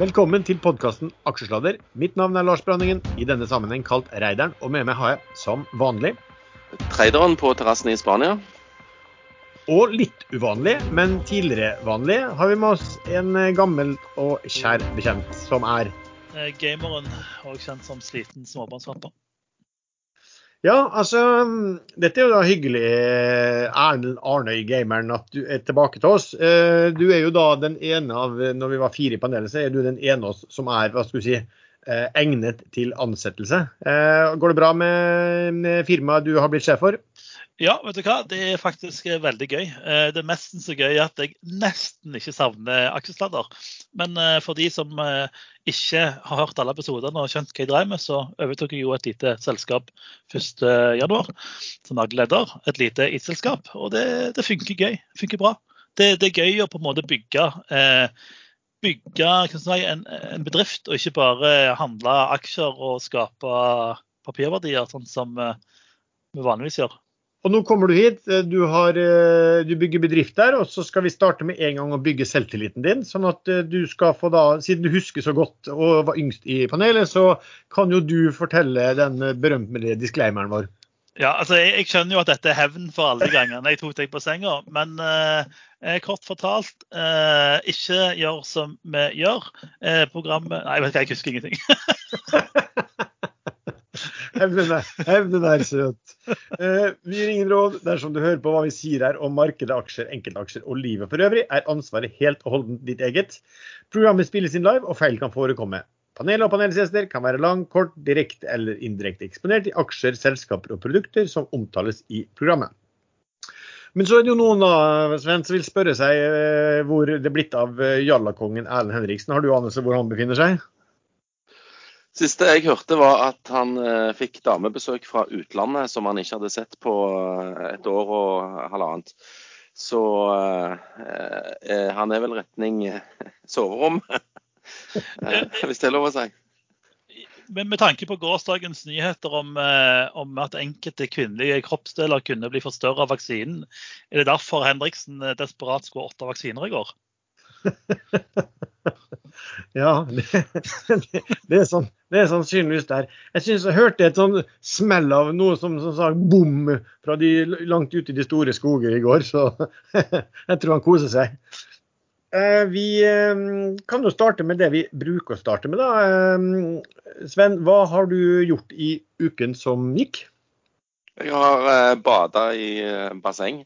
Velkommen til podkasten Aksjesladder. Mitt navn er Lars Branningen, i denne sammenheng kalt Reideren. Og med meg har jeg, som vanlig Treideren på terrassen i Spania. Og litt uvanlig, men tidligere vanlig, har vi med oss en gammel og kjær bekjent, som er Eh, Gameren, også kjent som sliten småbarnsfar. Ja, altså Dette er jo da hyggelig, Erlend Arnøy, gameren, at du er tilbake til oss. Eh, Du er jo da den ene av Når vi var fire i panelet, så er du den ene av oss som er hva skal vi si, eh, egnet til ansettelse. Eh, Går det bra med, firmaet du har blitt sjef for? Ja, vet du hva? Det er faktisk eh, veldig gøy. Eh, Det er nesten så gøy at jeg nesten ikke savner aksjesladder. Men eh, for de som eh, ikke har hørt alle episodene og skjønt hva jeg drev med, så overtok jeg jo et lite selskap 1.1 som daglig leder. Et lite IT-selskap. Og det, det funker gøy. Funker bra. Det, det er gøy å på en måte bygge eh, bygge si, en, en bedrift, og ikke bare handle aksjer og skape papirverdier, sånn som eh, vi vanligvis gjør. Og nå kommer du hit, du, har, eh, du bygger bedrift der, og så skal vi starte med en gang å bygge selvtilliten din. Sånn at eh, du skal få da, siden du husker så godt og var yngst i panelet, så kan jo du fortelle den berømte disclaimeren vår. Ja, altså jeg, jeg skjønner jo at dette er hevn for alle de gangene jeg tok deg på senga. Men eh, kort fortalt, eh, ikke gjør som vi gjør. Eh, programmet Nei, jeg, vet ikke, jeg husker ingenting. Hevnen er, søt. Eh, vi gir ingen råd dersom du hører på hva vi sier her om markedet, aksjer, enkeltaksjer og livet for øvrig, er ansvaret helt og holdent ditt eget. Programmet spilles inn live, og feil kan forekomme. Panelet og panelsgjester kan være lang, kort, direkte eller indirekte eksponert i aksjer, selskaper og produkter som omtales i programmet. Men så er det jo noen da, Sven, som vil spørre seg eh, hvor det er blitt av eh, jallakongen Erlend Henriksen. Har du anelse hvor han befinner seg? Siste jeg hørte, var at han eh, fikk damebesøk fra utlandet som han ikke hadde sett på eh, et år og halvannet. Så eh, eh, han er vel retning eh, soverom, Eh, hvis det er lov å si. Men med tanke på gårsdagens nyheter om, eh, om at enkelte kvinnelige kroppsdeler kunne bli forstørra av vaksinen, er det derfor Henriksen desperat skulle ha åtte vaksiner i går? Ja, det, det, det, er sånn, det sannsynligvis der. Jeg synes jeg hørte et sånn smell av noe som, som sa bom fra de langt ute i de store skoger i går, så jeg tror han koser seg. Eh, Vi eh, kan jo starte med det vi bruker å starte med, da. Eh, Sven, hva har du gjort i uken som gikk? Jeg har bada i basseng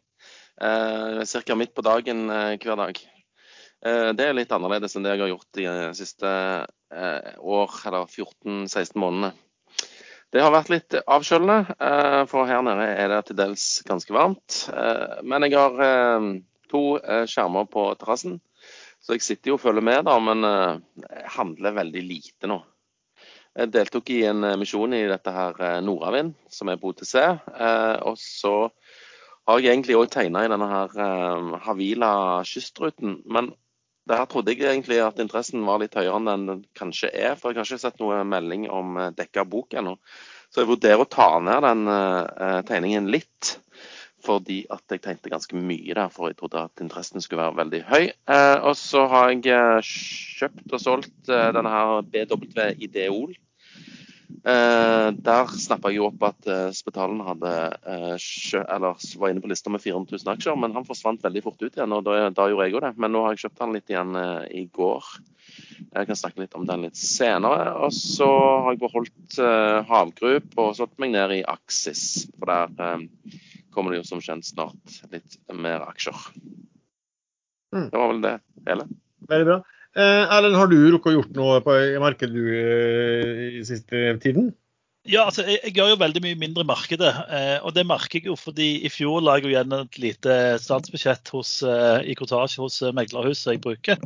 ca. midt på dagen hver dag. Eh, det er litt annerledes enn det jeg har gjort de eh, siste eh, år, eller 14-16 månedene. Det har vært litt avkjølende, for her nede er det til dels ganske varmt. Men jeg har to skjermer på terrassen, så jeg sitter jo og følger med, da, men handler veldig lite nå. Jeg deltok i en misjon i dette her Nordavind, som er på OTC. Og så har jeg egentlig òg tegna i denne her Havila kystruten. Men der trodde jeg egentlig at interessen var litt høyere enn den kanskje er. For jeg har ikke sett noe melding om eh, dekka bok ennå. Så jeg vurderer å ta ned den eh, tegningen litt. Fordi at jeg tenkte ganske mye der, for jeg trodde at interessen skulle være veldig høy. Eh, og så har jeg kjøpt og solgt denne her BW Ideol. Eh, der snappa jeg opp at eh, Spetalen hadde eh, eller var inne på lista med 400 000 aksjer, men han forsvant veldig fort ut igjen. og Da, da gjorde jeg òg det. Men nå har jeg kjøpt han litt igjen i går. Jeg kan snakke litt om den litt senere. Og så har jeg beholdt eh, havgrup og slått meg ned i Aksis. For der kommer det jo som kjent snart litt mer aksjer. Mm. Det var vel det hele. Veldig bra. Eh, Erlend, har du rukket å gjort noe på markedet du eh, i siste tiden? Ja, altså, jeg, jeg gjør jo veldig mye mindre i markedet. Eh, og det merker jeg jo fordi i fjor la jeg jo igjen et lite statsbudsjett hos, eh, i kortasje hos eh, meglerhuset jeg bruker.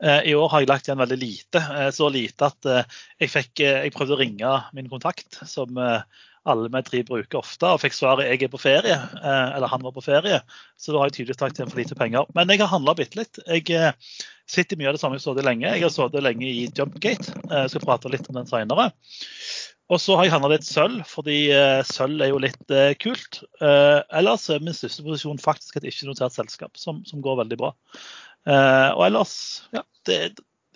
Eh, I år har jeg lagt igjen veldig lite. Så lite at jeg, fikk, jeg prøvde å ringe min kontakt, som eh, alle vi tre bruker ofte, og fikk svaret jeg er på ferie. Eh, eller han var på ferie. Så da har jeg tydeligvis lagt igjen for lite penger. Men jeg har handla bitte litt. Jeg eh, sitter mye av det samme jeg har sittet lenge. Jeg har sittet lenge i Jumpgate. Eh, Jeg skal prate litt om den senere. Og så har jeg handla litt sølv, fordi eh, sølv er jo litt eh, kult. Eh, ellers er min største posisjon faktisk et ikke-notert selskap, som, som går veldig bra. Eh, og ellers, ja, det,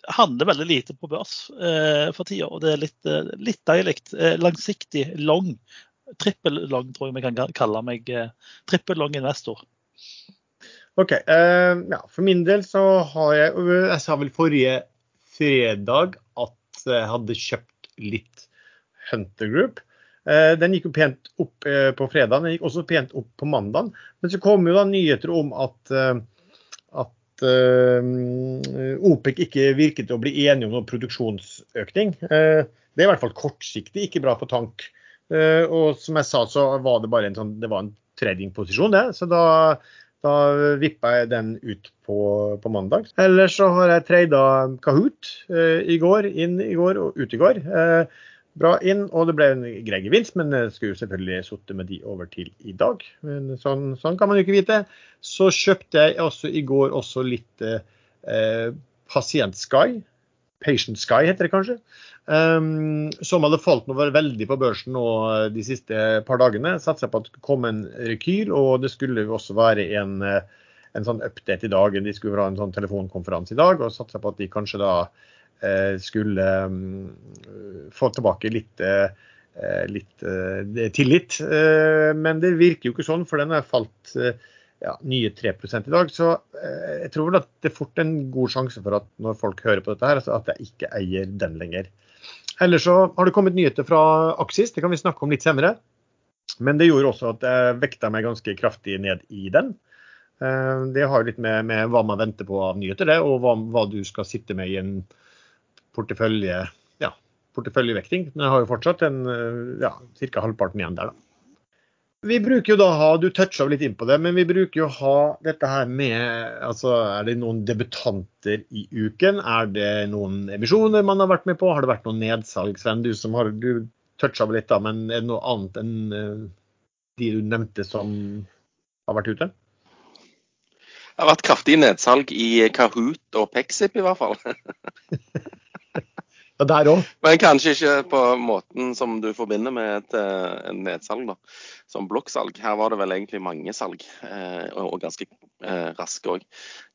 handler veldig lite på børs eh, for tida, og det er litt, eh, litt deilig. Eh, langsiktig, long. Trippel long, tror jeg vi kan kalle meg. Trippel long investor. OK. Eh, ja, for min del så har jeg Jeg sa vel forrige fredag at jeg hadde kjøpt litt Hunter Group. Eh, den gikk jo pent opp eh, på fredag, den gikk også pent opp på mandag. Men så kom jo da nyheter om at uh, OPEC ikke virket å bli enige om noen produksjonsøkning. Uh, det er i hvert fall kortsiktig ikke bra for tank. Uh, og som jeg sa, så var det bare en, sånn, det var en tradingposisjon, det. Så da, da vippa jeg den ut på, på mandag. Ellers så har jeg trada Kahoot i går, inn i går og ut i går. Uh, bra inn, og det ble en grei gevinst, men jeg skulle selvfølgelig sittet med de over til i dag. Men sånn, sånn, kan man jo ikke vite. Så kjøpte jeg også i går også litt eh, Pasient Sky. Patient Sky heter det kanskje. Um, som hadde falt noe veldig på børsen nå eh, de siste par dagene. Satsa på at det kom en rekyl, og det skulle jo også være en, eh, en sånn update i dag. De skulle ha en sånn telefonkonferanse i dag, og satsa på at de kanskje da skulle mm, få tilbake litt, eh, litt eh, tillit. Men det virker jo ikke sånn, for den har falt ja, nye 3 i dag. Så jeg tror vel at det er fort en god sjanse for at når folk hører på dette, her, at jeg ikke eier den lenger. Ellers så har det kommet nyheter fra Aksis, det kan vi snakke om litt senere. Men det gjorde også at jeg vekta meg ganske kraftig ned i den. Det har jo litt med, med, hva man venter på av nyheter, det, og hva, hva, du skal sitte med i en portefølje, ja, porteføljevekting. Men jeg har jo fortsatt en, ja, ca. halvparten igjen der, da. Vi bruker jo da ha, Du toucha litt inn på det, men vi bruker jo ha dette her med altså Er det noen debutanter i uken? Er det noen emisjoner man har vært med på? Har det vært noen nedsalg, Sven? Du som har du toucha litt, da, men er det noe annet enn eh, de du nevnte som har vært ute? Det har vært kraftig nedsalg i Kahoot og Pexip i hvert fall. Ja, der òg. Men kanskje ikke på måten som du forbinder med et, eh, et nedsalg, da. Som blokksalg. Her var det vel egentlig mange salg, eh, og, ganske eh, raske òg.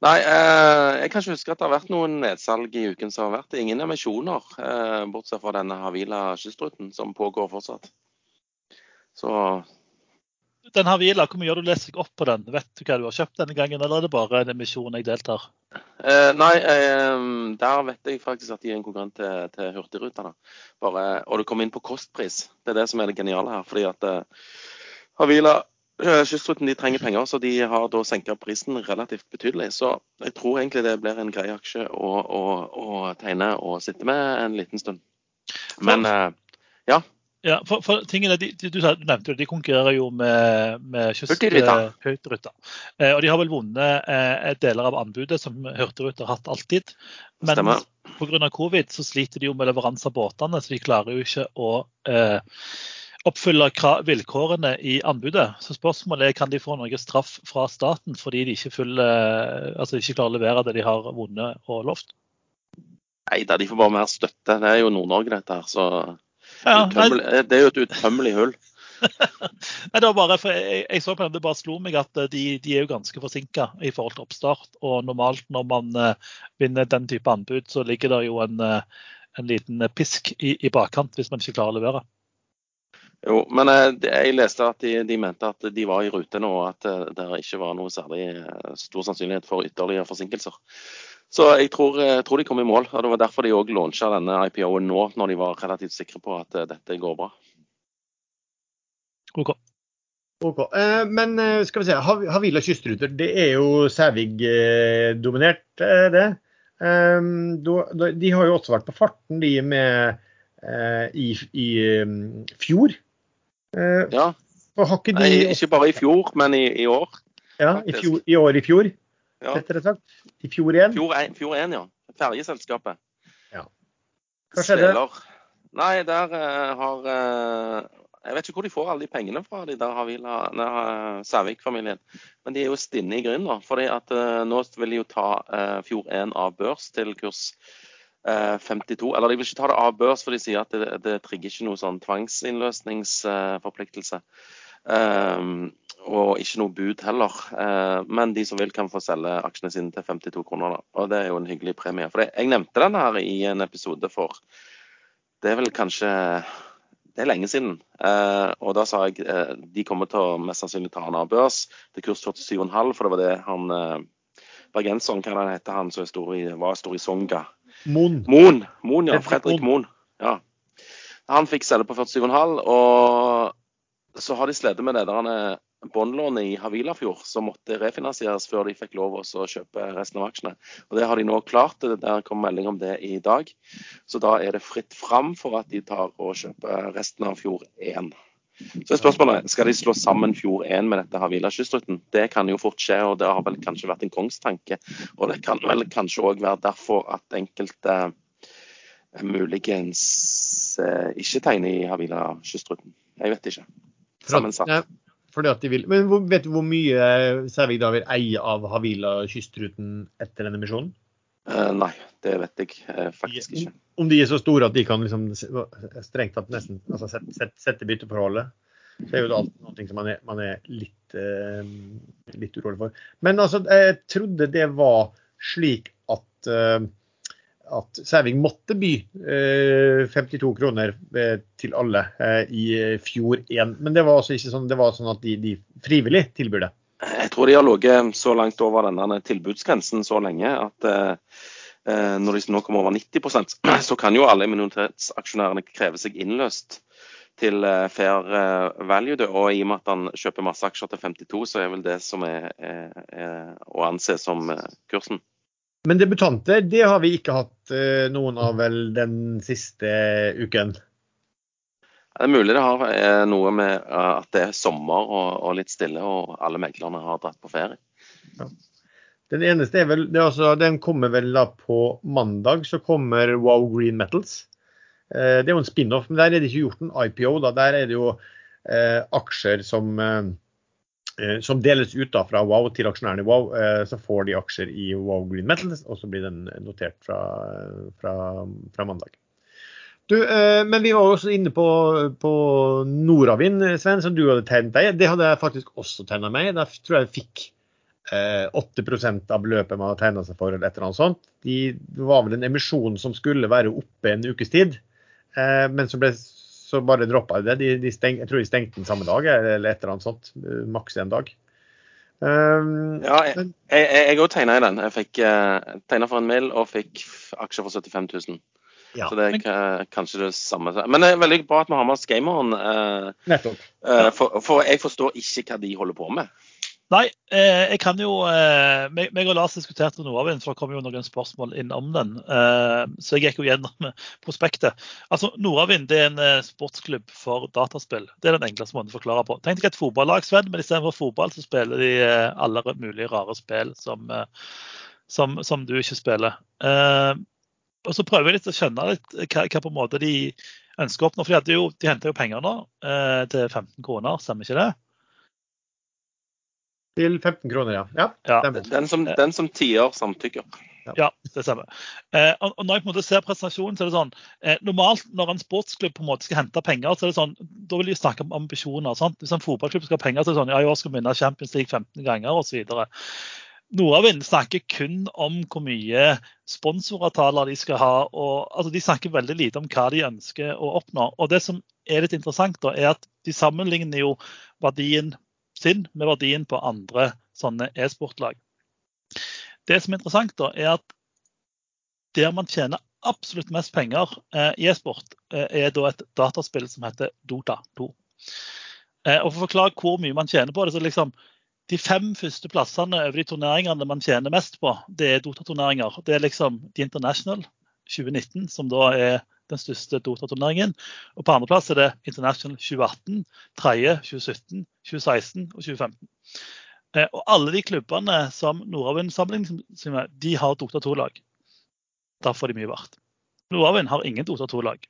Nei, eh, jeg kan ikke huske at det har vært noen nedsalg i uken som har vært. Ingen emisjoner, eh, bortsett fra denne Havila kystruten, som pågår fortsatt. Så den Havila, hvor mye har du lest deg opp på den? Vet du hva du har kjøpt denne gangen, eller er det bare en emisjon jeg deltar? Eh, nei, eh, der vet jeg faktisk at de er en konkurrent til, til Hurtigruten. Og det kommer inn på kostpris. Det er det som er det geniale her. fordi at eh, Havila eh, Kystruten de trenger penger, så de har da senka prisen relativt betydelig. Så jeg tror egentlig det blir en grei aksje å, å, å tegne og sitte med en liten stund. Men eh, ja. Ja, for, for tingene, de, de, du, nevnte det, de konkurrerer jo med, med Hurtigruta. Eh, og de har vel vunnet eh, deler av anbudet som Hurtigruta har hatt alltid. Men pga. covid så sliter de jo med leveranse av båtene, så de klarer jo ikke å eh, oppfylle vilkårene i anbudet. Så spørsmålet er kan de få noe straff fra staten fordi de ikke, fyller, altså ikke klarer å levere det de har vunnet og lovt? Nei da, de får bare mer støtte. Det er jo Nord-Norge dette her, så ja, det er jo et utømmelig hull. Nei, det var bare, for jeg, jeg, så på dem, Det bare slo meg at eh, de, de er jo ganske forsinka i forhold til oppstart. Og normalt når man uh, vinner den type anbud, så ligger det jo en, uh, en liten pisk i, i, bakkant hvis man ikke klarer å levere. Jo, men uh, jeg leste at de, de, mente at de var i rute nå, og at det ikke var noe særlig stor sannsynlighet for ytterligere forsinkelser. Så jeg tror, jeg tror, de kom i mål. og Det var derfor de òg launcha denne IPO-en nå, når de var relativt sikre på at eh, dette går bra. OK. Ok, eh, Men eh, skal vi se, Havila kystruter, det er jo Sævig-dominert, det. De har jo også vært på farten, de med i, i fjor. Ja. De... Nei, ikke bare i fjor, men i, i år. Ja, i, fjor, i år i fjor ja. og sagt. I fjor igjen. Fjor 1, ja. Ferjeselskapet. Ja. Hva skjedde? Nei, der uh, har uh, Jeg vet ikke hvor de får alle de pengene fra, de der Havila, uh, Sævik-familien. Men de er jo stinne i grunnen. For nå vil de jo ta Fjord 1 av børs til kurs 52. Eller de vil ikke ta det av børs, for de sier at det, det trigger ikke noe sånn tvangsinnløsningsforpliktelse. Um, og ikke noe bud heller. Eh, men de som vil, kan få selge aksjene sine til 52 kroner. Da. Og det er jo en hyggelig premie. For jeg nevnte den her i en episode for Det er vel kanskje Det er lenge siden. Eh, og da sa jeg eh, de kommer til å mest sannsynlig ta den av børs til kurs 47,5, for det var det han bergenseren, hva han heter han som stor i, var stor i Songa? Moen. Moen, Moen ja. Fredrik Moen. Ja. Han fikk selge på 47,5, og så har de slitt med det der båndlånet i Havilafjord som måtte refinansieres før de fikk lov å kjøpe resten av aksjene. Og Det har de nå klart. Der kom melding om det i dag. Så da er det fritt fram for at de tar og kjøper resten av Fjord 1. Så er spørsmålet skal de slå sammen Fjord 1 med dette Havila kystruten. Det kan jo fort skje, og det har vel kanskje vært en kongstanke. Og det kan vel kanskje òg være derfor at enkelte eh, muligens eh, ikke tegner i Havila kystruten. Jeg vet ikke. Sammensatt. Fordi at de vil. Men vet du hvor mye Sævik da vil eie av Havila kystruten etter denne misjonen? Uh, nei, det vet jeg uh, faktisk ikke. Om de er så store at de kan liksom strengt tatt nesten altså sette, sette, sette bytteforholdet, så er jo det alltid noe som man er, man er litt, uh, litt, urolig for. Men altså, jeg trodde det var slik at at Sæving måtte by 52 eh, kroner eh, til alle eh, i fjor 1. Men det var altså ikke sånn, det var sånn at de, de frivillig tilbyr det. Jeg tror de har ligget så langt over denne tilbudsgrensen så lenge at når de nå kommer over 90% så kan jo alle minoritetsaksjonærene kreve seg innløst til fair value. Og i og med at han kjøper masse aksjer til 52, så er vel det som er, er, er å anse som kursen. Men debutanter det har vi ikke hatt eh, noen av vel den siste uken. Det er mulig det har eh, noe med eh, at det er sommer og, og litt stille, og alle meglerne har dratt på ferie. Ja. Den eneste er vel, altså, Den kommer vel da på mandag, så kommer Wow Green Metals. Det er jo en spin-off, men der er det ikke gjort en IPO. da, Der er det jo eh, aksjer som Eh, som deles ut da fra Wow til aksjonærene i Wow. Eh, så får de aksjer i Wow Green Metals, og så blir den notert fra, fra, fra mandag. Du, eh, men vi var også inne på, på Nordavind, Sven, som du hadde tegnet deg. Det hadde jeg faktisk også tegna meg. Da tror jeg jeg fikk 8% av beløpet man hadde tegna seg for, eller et eller annet sånt. De, det var vel en emisjon som skulle være oppe en ukes tid, men som ble så bare droppa de det. De, de steng, jeg tror de stengte den samme dag, eller et eller annet sånt. Maks en dag. Um, ja, jeg òg tegna i den. Jeg fikk uh, tegna for en mil og fikk aksjer for 75 000. Ja. Så det er kanskje det samme. Men det er veldig bra at vi har med oss gameren. Uh, Nettopp. Uh, for, for, jeg forstår ikke hva de holder på med. Nei, eh, jeg kan jo eh, meg, og Lars diskuterte Nordavind, for det kom jo noen spørsmål inn om den. Eh, så jeg gikk jo gjennom prospektet. Altså, Nordavind er en eh, sportsklubb for dataspill. Det er den enkleste måten å forklare på. Tenk deg et fotballag, Sven, men istedenfor fotball så spiller de eh, alle mulige rare spill som, eh, som, som du ikke spiller. og så prøver jeg litt å skjønne litt hva, hva, på en måte de ønsker å oppnå. For de, jo, de henter jo penger nå til 15 kroner, stemmer ikke det? Til 15 kroner, ja. ja, ja. Den, som, den som tier samtykker. Ja, det stemmer. Eh, og når jeg på en måte ser presentasjonen, så er det sånn eh, Normalt når en sportsklubb på en måte skal hente penger, så er det sånn, da vil de snakke om ambisjoner. Sant? Hvis en fotballklubb skal ha penger, så er det sånn ja, i år skal vi vinne Champions League 15 ganger osv. Nordavind snakker kun om hvor mye sponsoravtaler de skal ha. og altså, De snakker veldig lite om hva de ønsker å oppnå. og Det som er litt interessant, da, er at de sammenligner jo verdien sin med verdien på andre sånne e-sportlag. Det som er interessant, da, er at der man tjener absolutt mest penger eh, i e-sport, eh, er da et dataspill som heter Dota 2. Eh, og For å forklare hvor mye man tjener på det, så liksom de fem første plassene over de turneringene man tjener mest på, det er Dota-turneringer. Det er liksom The International 2019, som da er den største Dota-turneringen. Og på andreplass er det International 2018, tredje 2017, 2016 og 2015. Eh, og alle de klubbene som Nordavind sammenligner de har Dota 2-lag. Derfor er de mye verdt. Nordavind har ingen Dota 2-lag.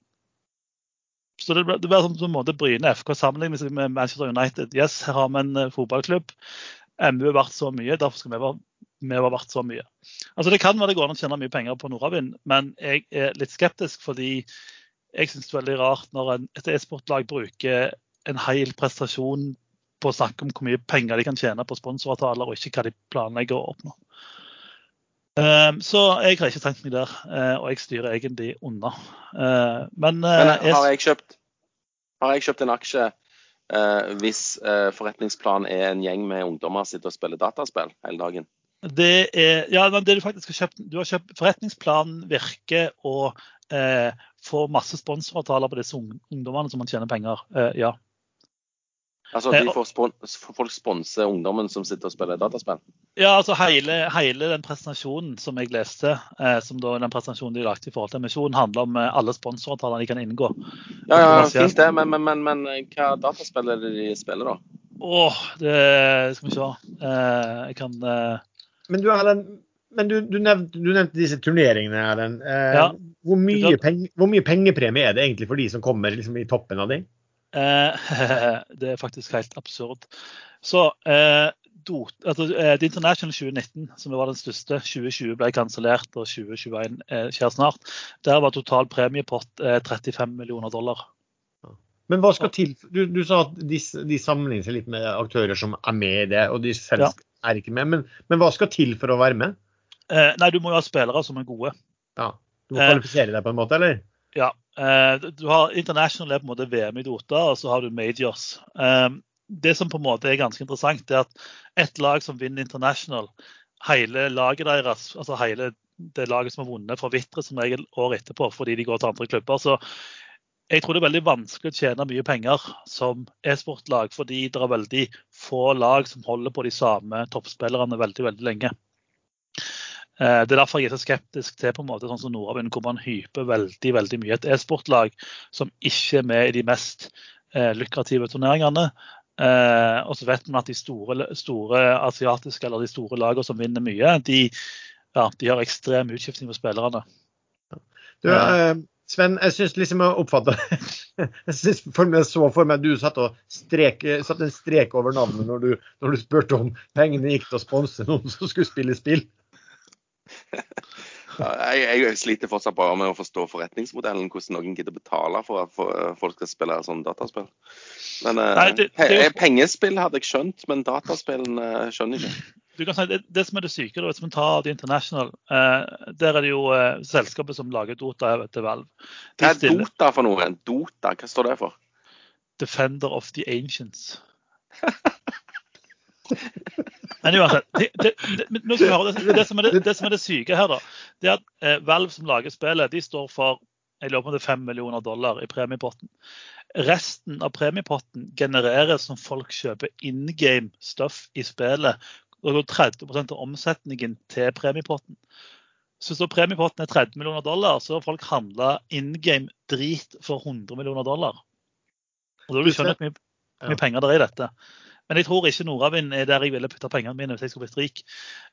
Så det blir, det blir som, en måte Bryne FK sammenligner seg med Manchester United. Yes, her har vi en eh, fotballklubb. MU er verdt så mye, derfor skal vi være vi var verdt så mye. Altså Det kan være det går an å tjene mye penger på Nordavind, men jeg er litt skeptisk fordi jeg syns det er veldig rart når en, et e-sportlag bruker en hel prestasjon på å snakke om hvor mye penger de kan tjene på sponsoravtaler, og ikke hva de planlegger å oppnå. Um, så jeg har ikke tenkt meg der, uh, og jeg styrer egentlig unna. Uh, men, uh, men har, jeg kjøpt, har jeg kjøpt en aksje hvis forretningsplanen er en gjeng med ungdommer sitter og spiller dataspill hele dagen? Det er, ja, det du faktisk har kjøpt, du har kjøpt Forretningsplanen Virke og eh, får masse sponsoravtaler på disse ungdommene som man tjener penger. ja. Altså de får spon folk sponse ungdommen som sitter og spiller dataspill? Ja, altså hele, hele den presentasjonen som jeg leste, eh, som da den presentasjonen de lagde i forhold til emisjonen, handler om eh, alle sponsoravtalene de kan inngå. Ja, ja, fint det, men, men, men, men, eh, hva dataspill er det de spiller, da? Åh, det skal vi se. Eh, jeg kan eh... Men du, Erlend, men du, du, nevnte, du, nevnte, disse turneringene, Erlend. Eh, ja. hvor, mye penge, hvor mye pengepremie er det egentlig for de som kommer liksom, i toppen av de? Eh, det er faktisk helt absurd. Så eh, altså, eh, The International 2019, som var den største, 2020 ble kansellert og 2021 skjer snart. Der var total premiepott 35 millioner dollar. Men hva skal til? Du, du sa at de, de, sammenligner seg litt med aktører som er med i det, og de selv ja. Er ikke med. Men, men, hva skal til for å være med? Eh, nei, du må jo ha spillere som er gode. Ja, Du må kvalifisere deg på en måte, eller? Ja. Eh, du har International er på en måte VM i Dota, og så har du Majors. Eh, det som på en måte er ganske interessant, er at et lag som vinner International, hele laget deres, altså hele det laget som har vunnet, forvitrer som regel året etterpå fordi de går til andre klubber. Så jeg tror det er veldig vanskelig å tjene mye penger som e-sportlag, fordi det er veldig få lag som holder på de samme toppspillerne veldig, veldig lenge. Eh, det er derfor jeg er så skeptisk til på en måte sånn som Nordavind, hvor man hyper veldig veldig mye et e-sportlag som ikke er med i de mest eh, lukrative turneringene. Eh, og så vet man at de store, store, asiatiske eller de store lagene som vinner mye, de, ja, de har ekstrem utskifting på spillerne. Du, eh, Sven, jeg syns liksom jeg oppfatta Jeg meg så for meg du satte, satt en strek over navnet når du, når du spurte om pengene gikk til å sponse noen som skulle spille spill. jeg, jeg, sliter fortsatt bare med å forstå forretningsmodellen, hvordan noen gidder betale for at folk skal spille sånn dataspill. Men eh, Nei, det, det, Pengespill hadde jeg skjønt, men dataspillene eh, skjønner jeg ikke. Du kan si, det, det som er det syke, da, hvis vi tar The International, eh, der er det jo eh, selskapet som lager Dota til Valve. Hva er Dota for noe? Dota, hva står det for? Defender of the Ancients. Men uansett, det, det, det, det, som er det, som er det syke her, da, det er at eh, Valve som lager spillet, de står for jeg lurer på det er 5 millioner dollar i premiepotten. Resten av premiepotten genereres når folk kjøper in game stuff i spillet. Og går 30% av omsetningen til premiepotten. Så hvis premiepotten er 30 millioner dollar, så har folk handla in game drit for 100 millioner dollar. Og da vil du skjønne hvor mye, mye penger det er i dette. Men jeg tror ikke Nordavind er der jeg ville putta pengene mine hvis jeg skulle blitt rik.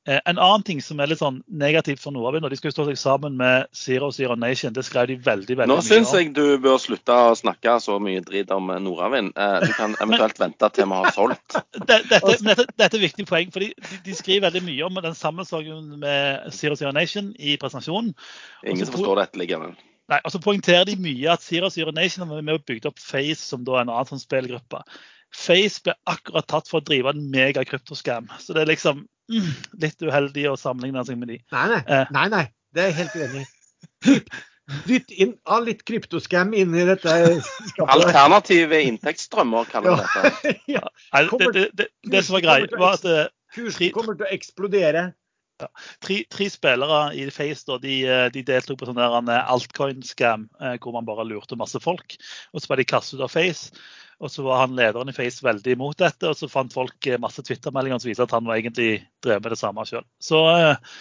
Eh, en annen ting som er litt sånn negativt for Nordavind, og de skal jo stå seg sammen med Zero Zero Nation, det skrev de veldig veldig Nå mye om. Nå syns jeg du bør slutte å snakke så mye drit om Nordavind. Eh, du kan eventuelt vente til vi har solgt. Dette, dette, dette, er et viktig poeng, for de, de, skriver veldig mye om den sammensorgen med Zero Zero Nation i presentasjonen. Ingen som forstår dette likevel. Nei, og så poengterer de mye at Zero Zero Nation har med og bygd opp Face, som da en annen sånn spillgruppe. Face ble akkurat tatt for å drive en megakryptoskam. Så det er liksom mm, litt uheldig å sammenligne seg med de. Nei, nei. Eh. nei, nei. Det er jeg helt uenig i. Dytt inn av litt kryptoskam inn i dette. Alternative inntektsstrømmer, kaller vi dette. ja. det, det, det, det, som var greit, var at eh, Kursen kommer til å eksplodere. Ja. Tre, tre, spillere i Face da, de, eh, de deltok på sånn altcoin-scam hvor man bare lurte masse folk. Og så var de kastet ut av Face. Og så var han lederen i Face veldig imot dette, og så fant folk eh, masse Twitter-meldinger som viser at han var egentlig drev med det samme sjøl. Så eh,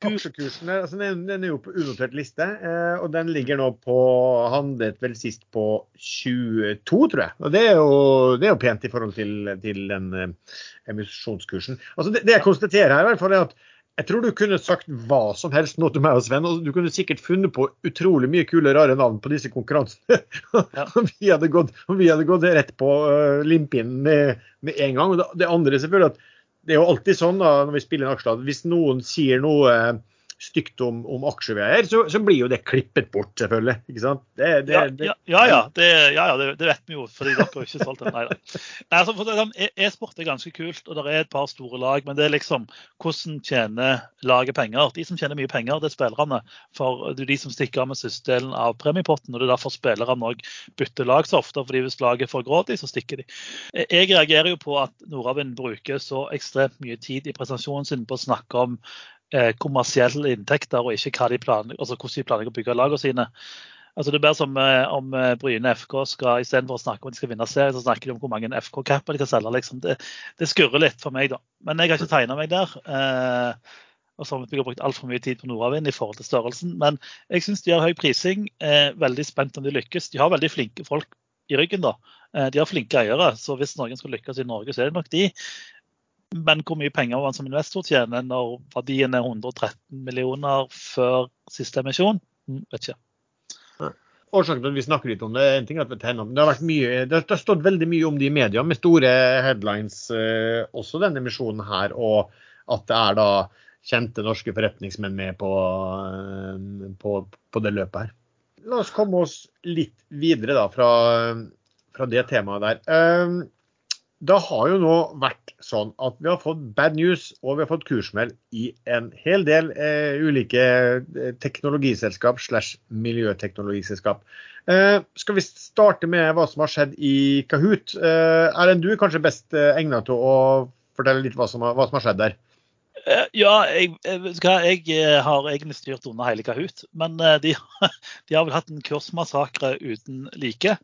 Aksjekursen altså den, den, er jo på unotert liste, eh, og den ligger nå på handlet vel sist på 22, tror jeg. Og Det er jo, det er jo pent i forhold til, til den eh, emisjonskursen. Altså det, det, jeg konstaterer her, i hvert fall er at jeg tror du kunne sagt hva som helst nå til meg og Sven. og Du kunne sikkert funnet på utrolig mye kule, rare navn på disse konkurransene. Ja. vi, hadde gått, vi hadde gått rett på uh, limpinnen med, med, en gang. og Det andre selvfølgelig at det er jo alltid sånn da, når vi spiller en aksje, at hvis noen sier noe stygt om, om aksjeveier, så, så, blir jo det klippet bort, selvfølgelig. ikke sant? Det, det, ja, ja, ja, ja, det, ja, ja det, det, vet vi jo, fordi dere har ikke solgt den. Nei. Altså, e, E-sport er ganske kult, og det er et par store lag. Men det er liksom hvordan tjener laget penger? De som tjener mye penger, det er spillerne. For det er de som stikker av med delen av premiepotten. og Det er derfor spillerne òg bytter lag så ofte. fordi hvis laget får grådig, så stikker de. Jeg reagerer jo på at Nordavind bruker så ekstremt mye tid i presentasjonen sin på å snakke om eh, kommersielle inntekter, og ikke de planer, altså hvordan de planlegger å bygge lagene sine. Altså Det er bare som eh, om eh, Bryne FK skal istedenfor å snakke om at de skal vinne serien, så snakker de om hvor mange FK-kapper de kan selge. liksom. Det, det, skurrer litt for meg, da. Men jeg har ikke tegna meg der. Eh, og så har vi brukt altfor mye tid på Nordavind i forhold til størrelsen. Men jeg syns de har høy prising. Eh, veldig spent om de lykkes. De har veldig flinke folk i ryggen. da. Eh, de har flinke eiere, så hvis noen skal lykkes i Norge, så er det nok de. Men hvor mye penger man som investor tjener når verdien er 113 millioner før siste emisjon, mm, vet ikke. Årsaken til at vi snakker litt om det, en ting at det har, vært mye, det har stått veldig mye om det i media, med store headlines eh, også denne emisjonen her. Og at det er da kjente norske forretningsmenn med på, eh, på, på det løpet her. La oss komme oss litt videre da fra, fra det temaet der. Det har jo nå vært sånn at vi har fått bad news og vi har fått kursmell i en hel del eh, ulike eh, teknologiselskap slash miljøteknologiselskap. Eh, skal vi starte med hva som har skjedd i Kahoot? Eh, du er kanskje best eh, egnet til å fortelle litt hva som, har, hva som har skjedd der? Eh, ja, jeg, jeg, jeg, har egentlig styrt unna hele Kahoot. Men de, de har vel hatt en kursmassakre uten like.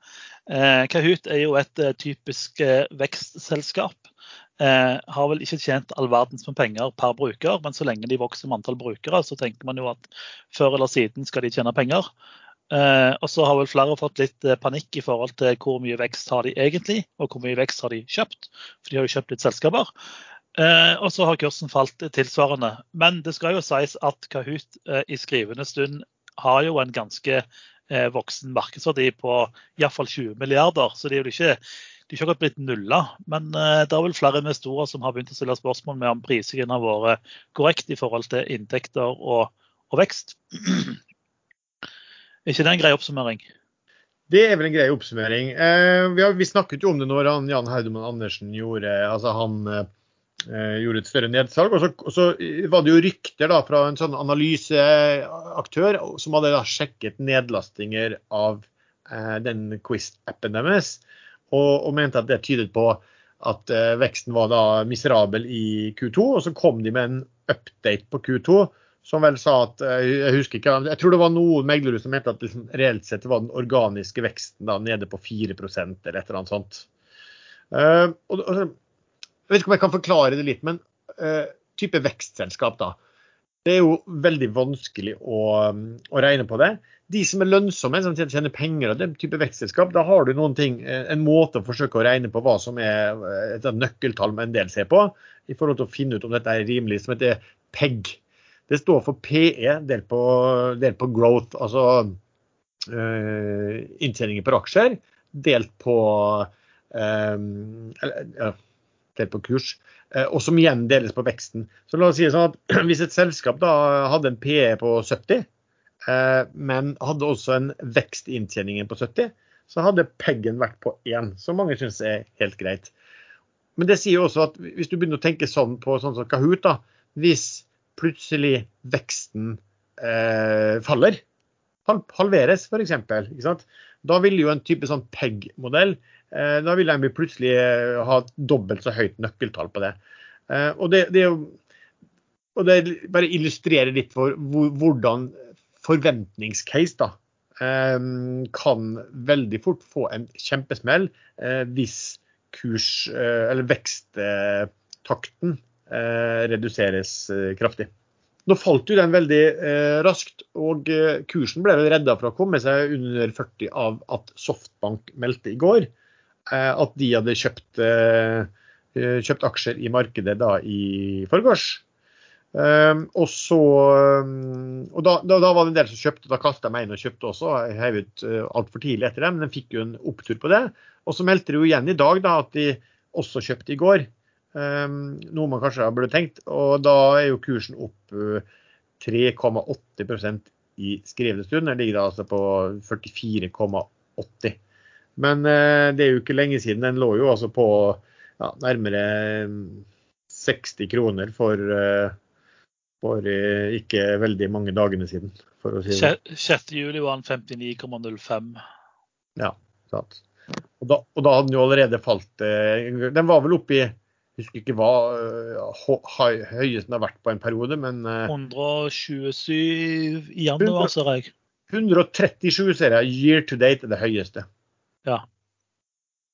Kahoot er jo et typisk vekstselskap. Har vel ikke tjent all verdens med penger per bruker, men så lenge de vokser med antall brukere, så tenker man jo at før eller siden skal de tjene penger. Og så har vel flere fått litt panikk i forhold til hvor mye vekst har de egentlig, og hvor mye vekst har de kjøpt. For de har jo kjøpt litt selskaper. Eh, og så har kursen falt tilsvarende. Men det skal jo sies at Kahoot eh, i skrivende stund har jo en ganske eh, voksen markedsverdi på iallfall 20 milliarder. Så de er jo ikke, er ikke akkurat blitt nulla. Men eh, det er vel flere investorer som har begynt å stille spørsmål med om prisingen har vært korrekt i forhold til inntekter og, og vekst. er ikke det en grei oppsummering? Det er vel en grei oppsummering. Eh, vi, har, vi, snakket jo om det når han, Jan Haudemann Andersen gjorde altså han eh, Eh, gjorde et større nedsalg. Og så, og så, var det jo rykter da fra en sånn analyseaktør som hadde da sjekket nedlastinger av eh, den Quiz-appen deres, og, og, mente at det tydet på at eh, veksten var da miserabel i Q2. Og så kom de med en update på Q2 som vel sa at eh, Jeg husker ikke, jeg tror det var noen meglere som mente at liksom, reelt sett var den organiske veksten da nede på 4 eller et eller annet sånt. Uh, og, og jeg vet ikke om jeg kan forklare det litt, men uh, type vekstselskap, da. Det er jo veldig vanskelig å, å, regne på det. De som er lønnsomme, som tjener penger og den type vekstselskap, da har du noen ting, eh, en måte å forsøke å regne på hva som er et nøkkeltall med en del ser på, i forhold til å finne ut om dette er rimelig, som heter PEG. Det står for PE delt på, delt på growth, altså øh, inntjeninger per aksjer, delt på øh, eller, delt på kurs, eh, og som igjen deles på veksten. Så la oss si sånn at Hvis et selskap da hadde en PE på 70, eh, men hadde også en vekst i inntjeningen på 70, så hadde PEG-en vært på 1, som mange syns er helt greit. Men det sier også at hvis du begynner å tenke sånn på sånn som Kahoot, da, hvis plutselig veksten eh, faller, halveres f.eks., da vil jo en type sånn PEG-modell Eh, da vil de plutselig eh, ha dobbelt så høyt nøkkeltall på det. Eh, og det, det, og det bare illustrerer litt for hvordan forventningscase da, kan veldig fort få en kjempesmell hvis kurs, eller veksttakten reduseres kraftig. Nå falt jo den veldig raskt, og kursen ble redda fra å komme seg under 40 av at Softbank meldte i går. Eh, at de hadde kjøpt, eh, eh, kjøpt aksjer i markedet da i forgårs. Um, og så um, og da, da, da, var det en del som kjøpte, da kasta jeg meg inn og kjøpte også. Jeg heiv ut uh, altfor tidlig etter dem, men den fikk jo en opptur på det. Og så meldte de jo igjen i dag da, at de også kjøpte i går. Um, noe man kanskje burde tenkt. Og da er jo kursen opp uh, 3,8 i skrivende stund. Den ligger da altså på 44,80. Men eh, det er jo ikke lenge siden. Den lå jo altså på ja, nærmere 60 kroner for, eh, for eh, ikke veldig mange dagene siden. For å si det. 6. juli var den 59,05. Ja, sant. Og da, og da hadde den jo allerede falt eh, Den var vel oppe i husker ikke hva høyesten hø- høy- høyest den har vært på en periode, men eh, 127 i januar, ser jeg. 137 ser jeg. Year to date er det høyeste. Ja.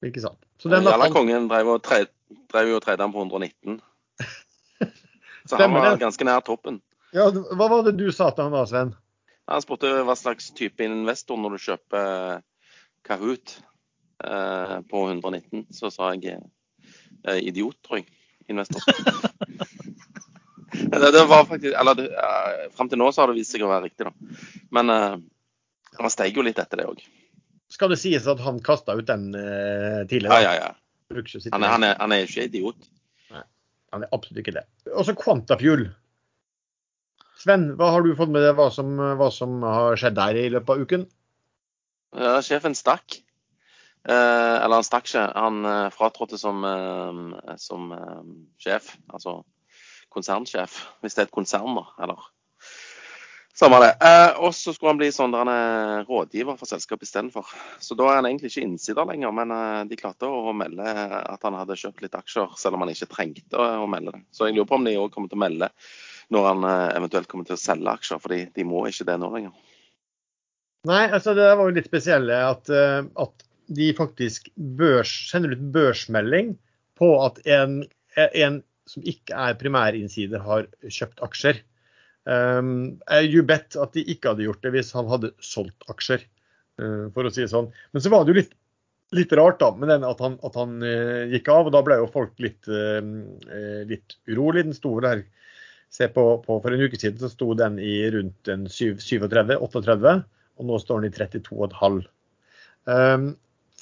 Ikke sant. Så den har Kongen drev, og tre, den på 119. Så han var ganske nær toppen. Ja, hva var det du sa til han da, Sven? Han spurte hva slags type investor når du kjøper Kahoot eh, på 119. Så sa jeg eh, idiot, tror jeg. Investor. det, det var faktisk Eller det, eh, fram til nå så har det vist seg å være riktig, da. Men eh, han steg jo litt etter det òg. Skal det sies at han kasta ut den eh, Ja, tidligere? ja, ja. Sitte Han er, han, er, han er ikke idiot. Nei, Han er absolutt ikke det. Og så Quantafuel. Sven, hva har du fått med deg hva som, hva som har skjedd der i løpet av uken? Ja, sjefen stakk. Eh, eller han stakk ikke. Han eh, fratrådte som, eh, som sjef. Altså konsernsjef, hvis det er et konsern, da. Eller samme det. Eh, og så skulle han bli sånn der han er rådgiver for selskapet istedenfor. Så da er han egentlig ikke innsider lenger, men de klarte å melde at han hadde kjøpt litt aksjer, selv om han ikke trengte å, melde det. Så jeg lurer på om de òg kommer til å melde når han eventuelt kommer til å selge aksjer, fordi de må ikke det nå lenger. Nei, altså det var jo litt spesielle at, at de faktisk børs, sender ut børsmelding på at en, en som ikke er primærinnsider, har kjøpt aksjer. Um, you bet at de ikke hadde gjort det hvis han hadde solgt aksjer, uh, for å si det sånn. Men så var det jo litt, litt rart da, med den at han, at han uh, gikk av, og da ble jo folk litt, eh, litt urolig. Den sto der, se på, på, For en uke siden så sto den i rundt en 37-38, og nå står den i 32,5. Um,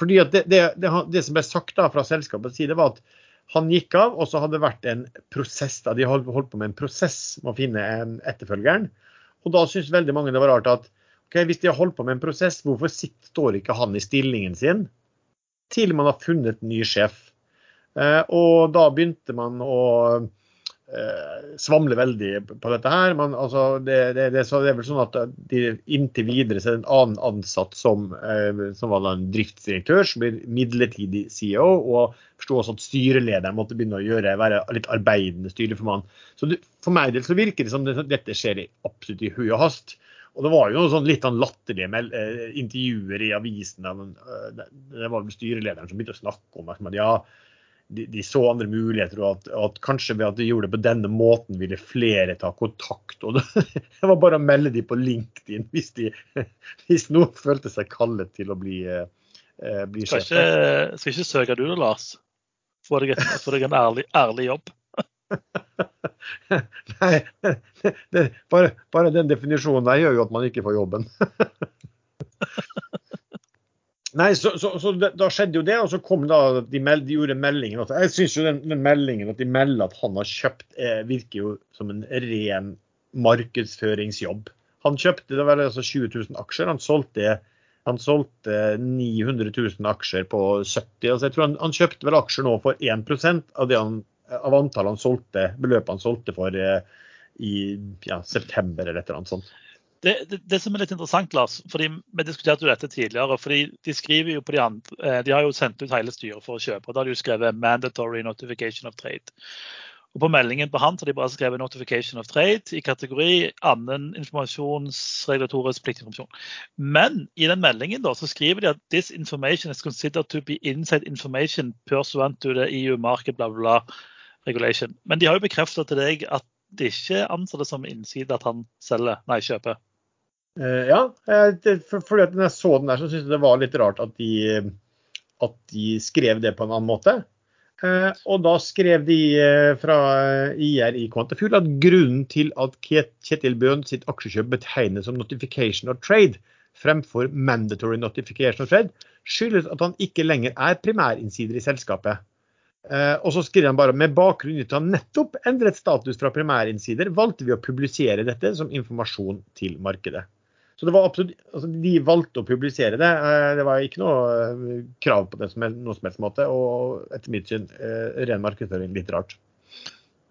fordi det, det, det, det som ble sagt da fra selskapets side, var at han gikk av, og så hadde det vært en prosess. da, De holdt, holdt på med en prosess med å finne en etterfølgeren. Og da syns veldig mange det var rart at ok, hvis de har holdt på med en prosess, hvorfor står ikke han i stillingen sin til man har funnet ny sjef? Eh, og da begynte man å eh, svamle veldig på dette her. Men altså, det, det, det, er vel sånn at de, inntil videre så er det en annen ansatt som, eh, som var en driftsdirektør, som blir midlertidig CEO. Og forsto også at styrelederen måtte begynne å gjøre, være litt arbeidende styreformann. Så det, for meg del så virker det som det, dette skjer i, absolutt i hui og hast. Og det var jo noen sånn litt sånn latterlige eh, intervjuer i avisen. av det, det var styrelederen som begynte å snakke om at ja, de, de så andre muligheter, og at, at kanskje ved at de gjorde det på denne måten, ville flere ta kontakt. og Det, var bare å melde dem på LinkedIn hvis, de, hvis noen følte seg kallet til å bli, eh, bli Skal sjef. ikke, skal ikke søke du da, Lars? Få deg, få deg en ærlig, ærlig jobb. Nei, det, bare, bare den definisjonen der gjør jo at man ikke får jobben. Nei, så, så, så Da skjedde jo det, og så kom da de, meld, de gjorde meldingen. Også. Jeg syns jo den, den meldingen at de melder at han har kjøpt, eh, virker jo som en ren markedsføringsjobb. Han kjøpte det var altså 20 000 aksjer. Han solgte, han solgte 900 000 aksjer på 70. Altså jeg tror han, han kjøpte vel aksjer nå for 1 av, han, av antallet han solgte, beløpet han solgte for eh, i ja, september eller et eller annet sånt. Det, det, det som er litt interessant, Lars, fordi vi diskuterte jo dette tidligere. fordi De skriver jo på de andre, eh, de har jo sendt ut hele styret for å kjøpe. og Da har de jo skrevet 'mandatory notification of trade'. Og På meldingen på han har de bare skrevet 'notification of trade' i kategori annen informasjonsregulatorisk pliktinformasjon. Men i den meldingen da, så skriver de at 'this information is considered to be inside information pursuant to the EU market bla bla regulation'. Men de har jo bekreftet til deg at det ikke anser det som innside at han selger, nei, kjøper. Eh, ja, for, når jeg så den der, så syntes jeg det var litt rart at de, at de skrev det på en annen måte. Eh, og da skrev de eh, fra IR i Quantafuel at grunnen til at Kjetil Bøhn sitt aksjekjøp betegnes som notification of trade fremfor mandatory notification of trade, skyldes at han ikke lenger er primærinnsider i selskapet. Uh, og så skriver han bare med bakgrunn i at han nettopp endret status fra primærinnsider, valgte vi å publisere dette som informasjon til markedet. Så det var absolutt, altså De valgte å publisere det. Eh, det var ikke noe eh, krav på det som noe som helst måte. Og etter mitt syn ren markedsføring litt rart.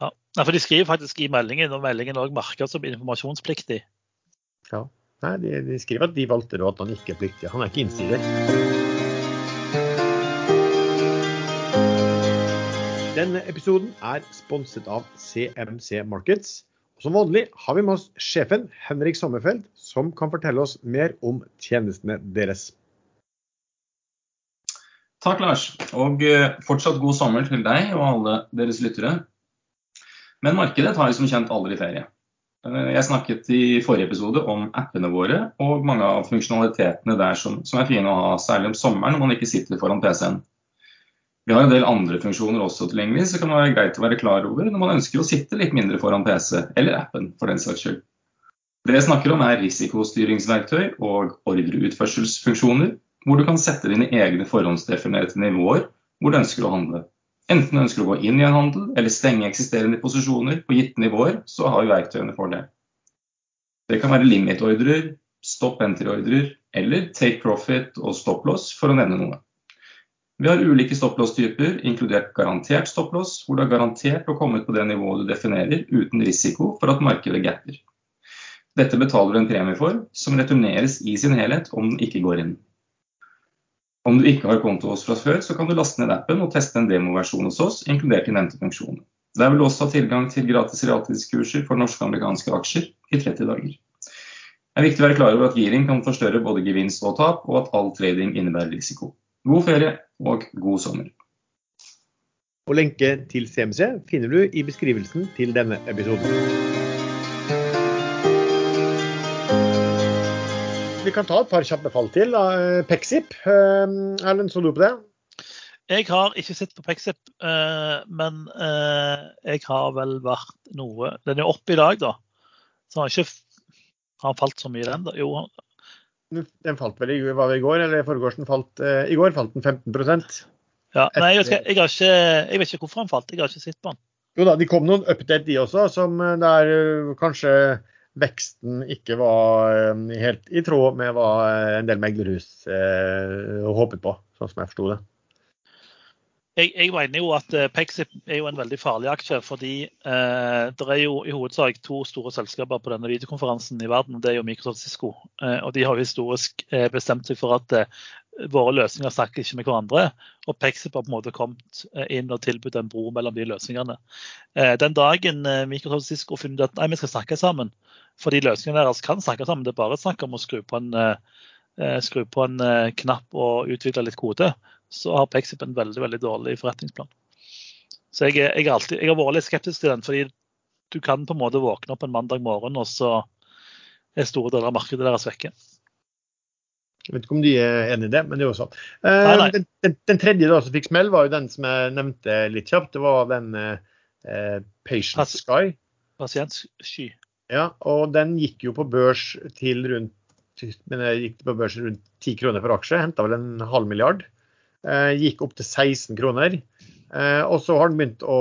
Ja, for De skriver faktisk i meldingen, og meldingen er merker som informasjonspliktig. Ja, Nei, de, de, skriver at de valgte det, og at han ikke er pliktig. Han er ikke innsider. Denne episoden er sponset av CMC Markets. Som vanlig har vi med oss sjefen Henrik Sommerfeld, som kan fortelle oss mer om tjenestene deres. Takk, Lars. Og eh, fortsatt god sommer til deg og alle deres lyttere. Men markedet tar som kjent aldri ferie. Eh, jeg snakket i forrige episode om appene våre og mange av funksjonalitetene der som, som er fine å ha, særlig om sommeren når man ikke sitter foran PC-en. Vi har en del andre funksjoner også tilgjengelig, så kan være greit å være klar over når man ønsker å sitte litt mindre foran PC, eller appen for den saks skyld. Det jeg snakker om er risikostyringsverktøy og ordreutførselsfunksjoner, hvor du kan sette dine egne forhåndsdefinerte nivåer hvor du ønsker å handle. Enten du ønsker å gå inn i en handel eller stenge eksisterende posisjoner på gitte nivåer, så har vi verktøyene for det. Det kan være limit-ordrer, stopp entry-ordrer eller take profit og stop loss, for å nevne noe. Vi har ulike stopplås-typer, inkludert garantert stopplås, hvor du er garantert å komme ut på det nivået du definerer uten risiko for at markedet gapper. Dette betaler du en premie for, som returneres i sin helhet om den ikke går inn. Om du ikke har konto hos fra før, så kan du laste ned appen og teste en demoversjon hos oss, inkludert i nevnte funksjonene. Der vil du også ha tilgang til gratis realtidskurser for norske og amerikanske aksjer i 30 dager. Det er viktig å være klar over at giring kan forstørre både gevinst og tap, og at all trading innebærer risiko. God ferie og god sommer. Og lenke til CMC finner du i beskrivelsen til denne episoden. Vi kan ta et par kjappe fall til. Pexip, eh, Erlend, så du på det? Jeg har ikke sett på Pexip, eh, men eh, jeg har vel vært noe Den er oppe i dag, da. Så har ikke har falt så mye, den. da. Jo, den falt vel i, var det i går, eller den falt uh, I går falt den 15% Ja, nei, jeg vet, ikke, har ikke, jeg vet, ikke, hvorfor den falt. Jeg har ikke sett på den. Jo da, de kom noen update de også, som eh, der uh, kanskje veksten ikke var uh, helt i tråd med hva en del meglerhus håpet på, sånn som jeg forsto det jeg, jeg, mener jo at eh, Pexip er jo en veldig farlig aksje. Fordi eh, det er jo i hovedsak to store selskaper på denne videokonferansen i verden. Det er jo Microsoft Cisco. Eh, og de har jo historisk eh, bestemt seg for at eh, våre løsninger snakker ikke med hverandre. Og Pexip har på en måte kommet eh, inn og tilbudt en bro mellom de løsningene. den dagen Microsoft Cisco finner ut at nei, vi skal snakke sammen, fordi løsningene deres kan snakke sammen, det er bare snakk om å skru på en skru på en knapp og utvikle litt kode, så har Pexip en veldig veldig dårlig forretningsplan. Så jeg, jeg, alltid, jeg, har vært litt skeptisk til den, fordi du kan på en måte våkne opp en mandag morgen, og så er store deler av markedet deres vekke. Jeg vet ikke om de er enig i det, men det er jo sånn. Eh, den, den, den, tredje da som fikk smell, var jo den som jeg nevnte litt kjapt. Det var den eh, Patient Sky. Pasientsky. Ja, og den gikk jo på børs til rundt men jeg gikk på børs rundt 10 kroner for aksje. Henta vel en halv milliard. Eh, gikk opp til 16 kroner. Eh, og så har den begynt å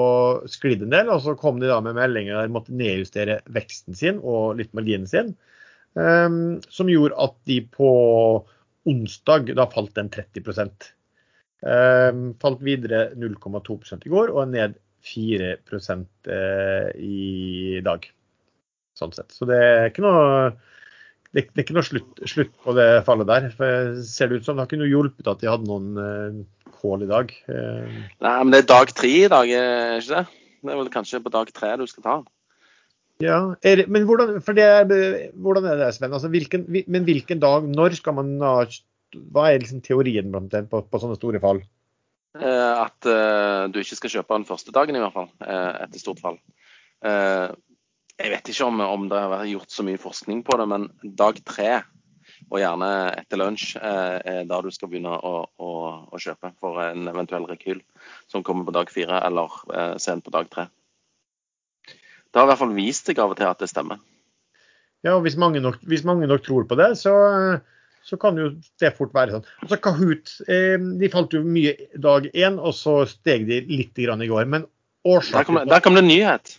sklidde en del, og så kom de da med meldinger der de måtte nedjustere veksten sin og litt marginen sin. Eh, som gjorde at de på onsdag da falt den 30 Um, Falt videre 0,2 i går og ned 4% i dag. Sånn sett. Så det er ikke noe det, er ikke noe slutt, slutt, på det fallet der. For ser det ut som det har ikke noe hjulpet at de hadde noen kål i dag. Uh. Nei, men det er dag tre i dag, er ikke det? Det er vel kanskje på dag tre du skal ta Ja, er, men hvordan, for det er, hvordan er det, Sven? Altså, hvilken, men hvilken dag, når skal man ha Hva er liksom teorien på, på sånne store fall? Uh, at du ikke skal kjøpe den første dagen, i hvert fall. etter stort fall. Jeg vet ikke om, om, det har vært gjort så mye forskning på det, men dag tre, og gjerne etter lunsj, eh, er da du skal begynne å, å, å, kjøpe for en eventuell rekyl som kommer på dag fire eller eh, sent på dag tre. Det har i hvert fall vist seg av og til at det stemmer. Ja, og hvis mange nok, hvis mange nok tror på det, så, så kan jo det fort være sånn. Altså Kahoot eh, de falt jo mye dag én, og så steg de litt i går. Men Der årsaken kom, der kom det en nyhet.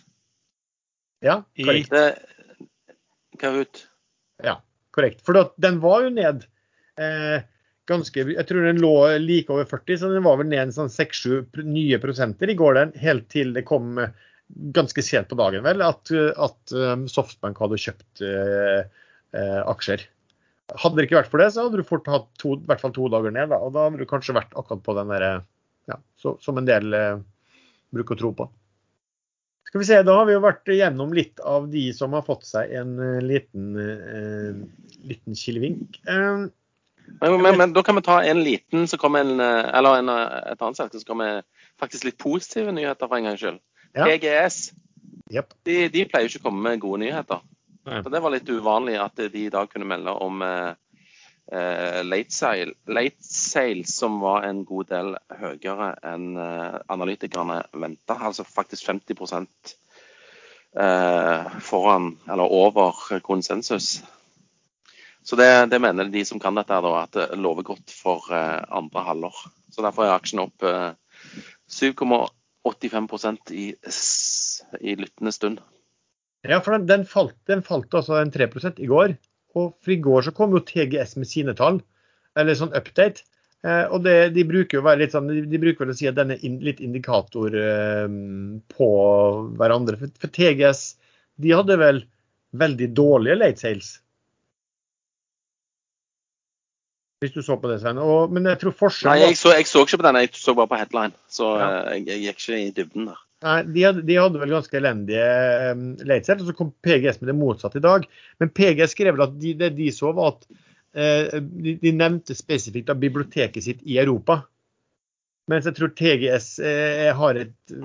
Ja, I- korrekt. Det, Kahoot. Ja, korrekt. For da, den var jo ned eh, ganske Jeg tror den lå like over 40, så den var vel ned en sånn 6-7 nye prosenter i går, den, helt til det kom eh, ganske sent på dagen, vel, at, eh, at eh, Softbank hadde kjøpt eh, eh, aksjer. Hadde det ikke vært for det, så hadde du fort hatt to, i hvert fall to dager ned. Da, og da hadde du kanskje vært akkurat på den derre ja, så, Som en del eh, bruker å tro på. Skal vi se, Da har vi jo vært gjennom litt av de som har fått seg en eh, liten, eh, liten kilevink. Eh, Men, men, men da kan vi ta en liten så kommer en, eh, eller en, eh, et annet selskap som kommer faktisk litt positive nyheter for en gangs skyld. Ja. PGS. Yep. De, de pleier jo ikke å komme med gode nyheter. Nei. Så Det var litt uvanlig at de i dag kunne melde om eh, eh, late, som var en god del høyere enn eh, analytikerne venta. Altså faktisk 50 eh, foran eller over konsensus. Så det, det mener de som kan dette, da, at det lover godt for andre halvår. Så derfor er aksjen opp eh, 7,85 i, i lyttende stund. Ja, for den, den, falt, den falt altså en 3 i går. Og for i går så kom jo TGS med sine tall, eller sånn update. Eh, og det, de bruker jo å være litt sånn, de, bruker vel å si at den er litt indikator eh, på hverandre. For, for TGS de hadde vel veldig dårlige late sales. Hvis du så på det, Svein. Og, men jeg tror Nei, jeg så, jeg så ikke på den, jeg så bare på headline. Så Ja. eh, jeg, jeg gikk ikke i dybden der. Nei, de hadde, de hadde vel ganske elendige um, late og så kom PGS med det motsatte i dag. Men PGS skrev vel at de, det de så, var at uh, de, de nevnte spesifikt av biblioteket sitt i Europa. Mens jeg tror TGS uh, har et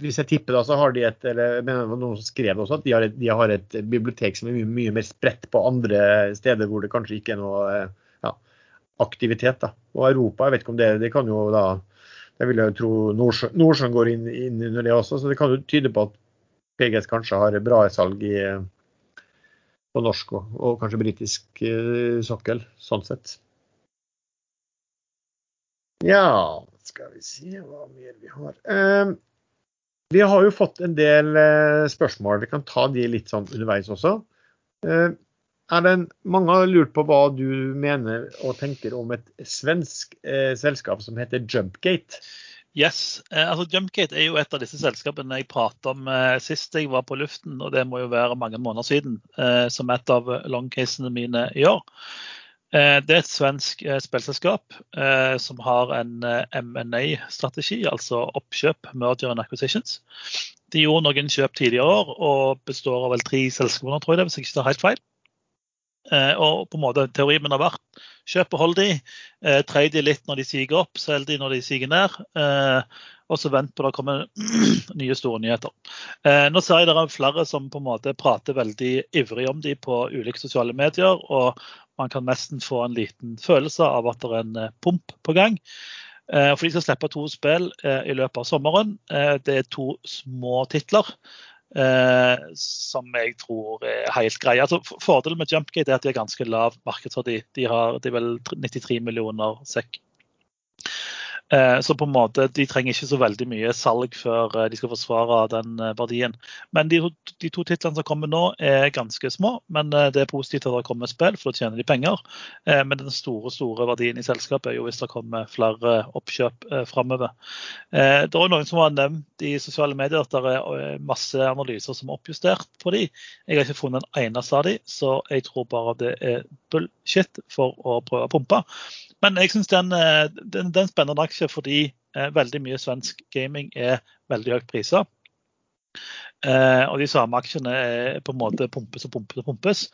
Hvis jeg tipper da, så har de et eller jeg mener det var noen som skrev også, at de har, et, de har et bibliotek som er mye, mye mer spredt på andre steder hvor det kanskje ikke er noe uh, ja, aktivitet. da. Og Europa, jeg vet ikke om det Det kan jo da jeg vil jo tro Nordsjø- Nordsjøen går inn, inn under det også, så det kan jo tyde på at PGS kanskje har bra salg i, på norsk og, og kanskje britisk eh, sokkel, sånn sett. Ja, skal vi se hva mer vi har. Eh, vi har jo fått en del eh, spørsmål. Vi kan ta de litt sånn underveis også. Eh, er det mange har lurt på hva du mener og tenker om et svensk eh, selskap som heter Jumpgate. Yes, eh, altså Jumpgate er jo et av disse selskapene jeg pratet om eh, sist jeg var på luften, og det må jo være mange måneder siden, eh, som et av longcasene mine i år. Eh, det er et svensk eh, spillselskap som har en M&A-strategi, altså oppkjøp, merger and acquisitions. De gjorde noen kjøp tidligere år og består av vel tre selskaper, tror jeg det, hvis jeg ikke tar helt feil. Eh, og på en måte teorien min har vært kjøp og hold de, eh, de litt når de siger opp, selg de når de siger ned. Eh, og så vent på det kommer nye store nyheter. Eh, nå ser jeg det er flere som på en måte prater veldig ivrig om de på ulike sosiale medier, og man kan nesten få en liten følelse av at det er en pump på gang. For de skal slippe to spill i løpet av sommeren. Det er to små titler. Eh, som jeg tror er helt greie. Altså, fordelen med Jumpgate er at de har ganske lav markedsverdi. De har de vel 93 millioner sekk. Eh, Så på en måte, de trenger ikke så veldig mye salg før eh, de skal forsvare den eh, verdien. Men de, de to titlene som kommer nå er ganske små, men det er positivt at det kommer spill, for da tjener de penger. Men den store store verdien i selskapet er jo hvis det kommer flere oppkjøp framover. Det er noen som har nevnt i sosiale medier at det er masse analyser som er oppjustert på de. Jeg har ikke funnet en eneste av de, så jeg tror bare det er bullshit for å prøve å pumpe. Men jeg syns den, eh, den, den en spennende aksje fordi eh, veldig mye svensk gaming er veldig høyt priser. Eh, og de samme aksjene er på en måte pumpes og pumpes og pumpes.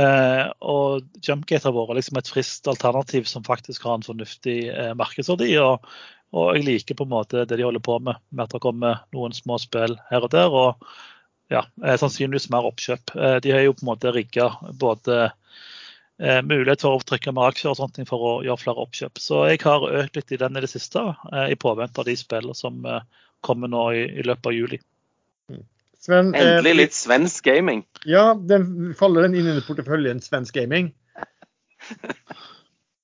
Eh, og Jumpgate har vært liksom et friskt alternativ som faktisk har en fornuftig eh, markedsverdi. Og, og jeg liker på en måte det de holder på med, med at det kommer noen små spill her og der. Og ja, sannsynligvis mer oppkjøp. Eh, de har jo på en måte rigga både mulighet for å trykke med aksjer og sånt for å gjøre flere oppkjøp. Så jeg har økt litt i den i det siste, eh, i påvente av de spillene som eh, kommer nå i, i løpet av juli. Sven, eh, Endelig litt svensk gaming. Ja, den, faller den inn under porteføljen svensk gaming?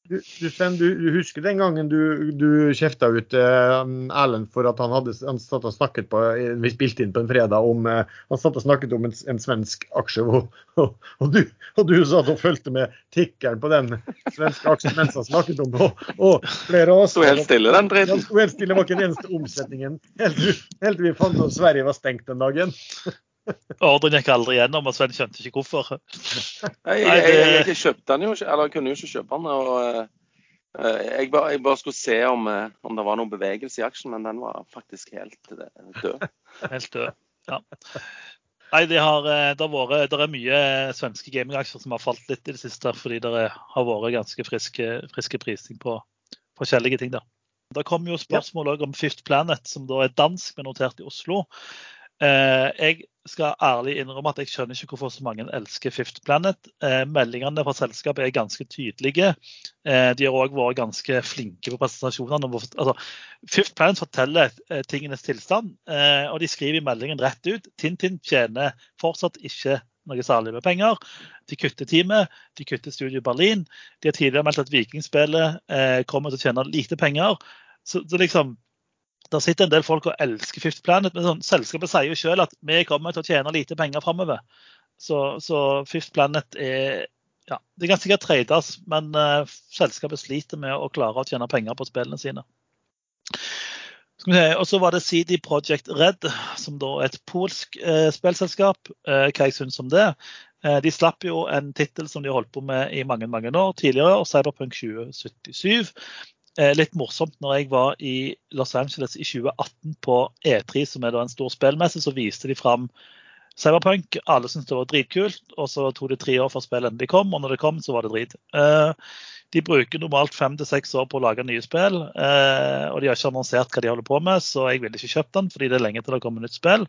Du, du, du, du husker den gangen du, du kjefta ut eh, Erlend for at han hadde han satt og snakket på, vi spilte inn på en fredag om eh, han satt og snakket om en, en svensk aksje, og, og, og, du, og du satt og fulgte med tikkeren på den svenske aksjen mens han snakket om det. Og, flere av oss Sto helt stille, den dritten. Sto helt stille, var ikke den eneste omsetningen. Helt, helt til vi fant ut at Sverige var stengt den dagen. Ordren gikk aldri gjennom, og Sven skjønte ikke hvorfor. Jeg, jeg, jeg, jeg kjøpte den jo ikke, eller jeg kunne jo ikke kjøpe den. og uh, jeg, bare, jeg bare skulle se om, uh, om det var noen bevegelse i aksjen, men den var faktisk helt død. Helt død, ja. Nei, det, har, det, har vært, det er mye svenske gamingaksjer som har falt litt i det siste, fordi det har vært ganske friske, friske prising på forskjellige ting. der. Det kom jo spørsmål ja. om Fifth Planet, som da er dansk, men notert i Oslo. Eh, jeg skal ærlig innrømme at jeg skjønner ikke hvorfor så mange elsker Fifth Planet. Eh, meldingene fra selskapet er ganske tydelige. Eh, de har òg vært ganske flinke på presentasjonene. Altså, Fifth Planet forteller tingenes tilstand, og de skriver i meldingen rett ut. Tintin tjener fortsatt ikke noe særlig med penger. De kutter teamet, de kutter Studio Berlin. De har tidligere meldt at Vikingspillet kommer til å tjene lite penger. Så, så liksom, det sitter en del folk og elsker Fifth Planet, men sånn, selskapet sier jo selv at vi kommer til å tjene lite penger framover. Så, så, Fifth Planet er ja, Det kan sikkert trades, men uh, selskapet sliter med å klare å tjene penger på spillene sine. Og så var det CD Project Red, som da er et polsk uh, spillselskap. Uh, hva jeg syns om det. de slapp jo en tittel som de holdt på med i mange mange år tidligere, Cyberpunk 2077. Eh, litt morsomt, når jeg var i Los Angeles i 2018 på E3, som er en stor spillmesse, så viste de fram Cyberpunk. Alle syntes det var dritkult. Og så tok det tre år før spillet endelig kom, og når det kom, så var det drit. Eh, de bruker normalt fem til seks år på å lage nye spill, eh, og de har ikke annonsert hva de holder på med, så jeg ville ikke kjøpt den fordi det er lenge til det kommer nytt spill.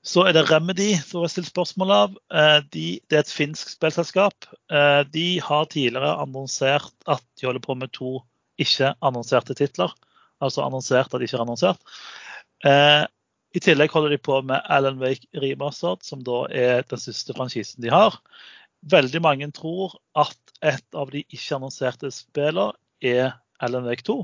Så er det Remedy som er stilt spørsmål av. Eh, de, det er et finsk spillselskap. Eh, de har tidligere annonsert at de holder på med to ikke-annonserte titler. Altså annonsert at de ikke er annonsert. Eh, I tillegg holder de på med Alan Wake Remastered, som da er den siste franchisen de har. Veldig mange tror at et av de ikke-annonserte spillene er Alan Wake 2.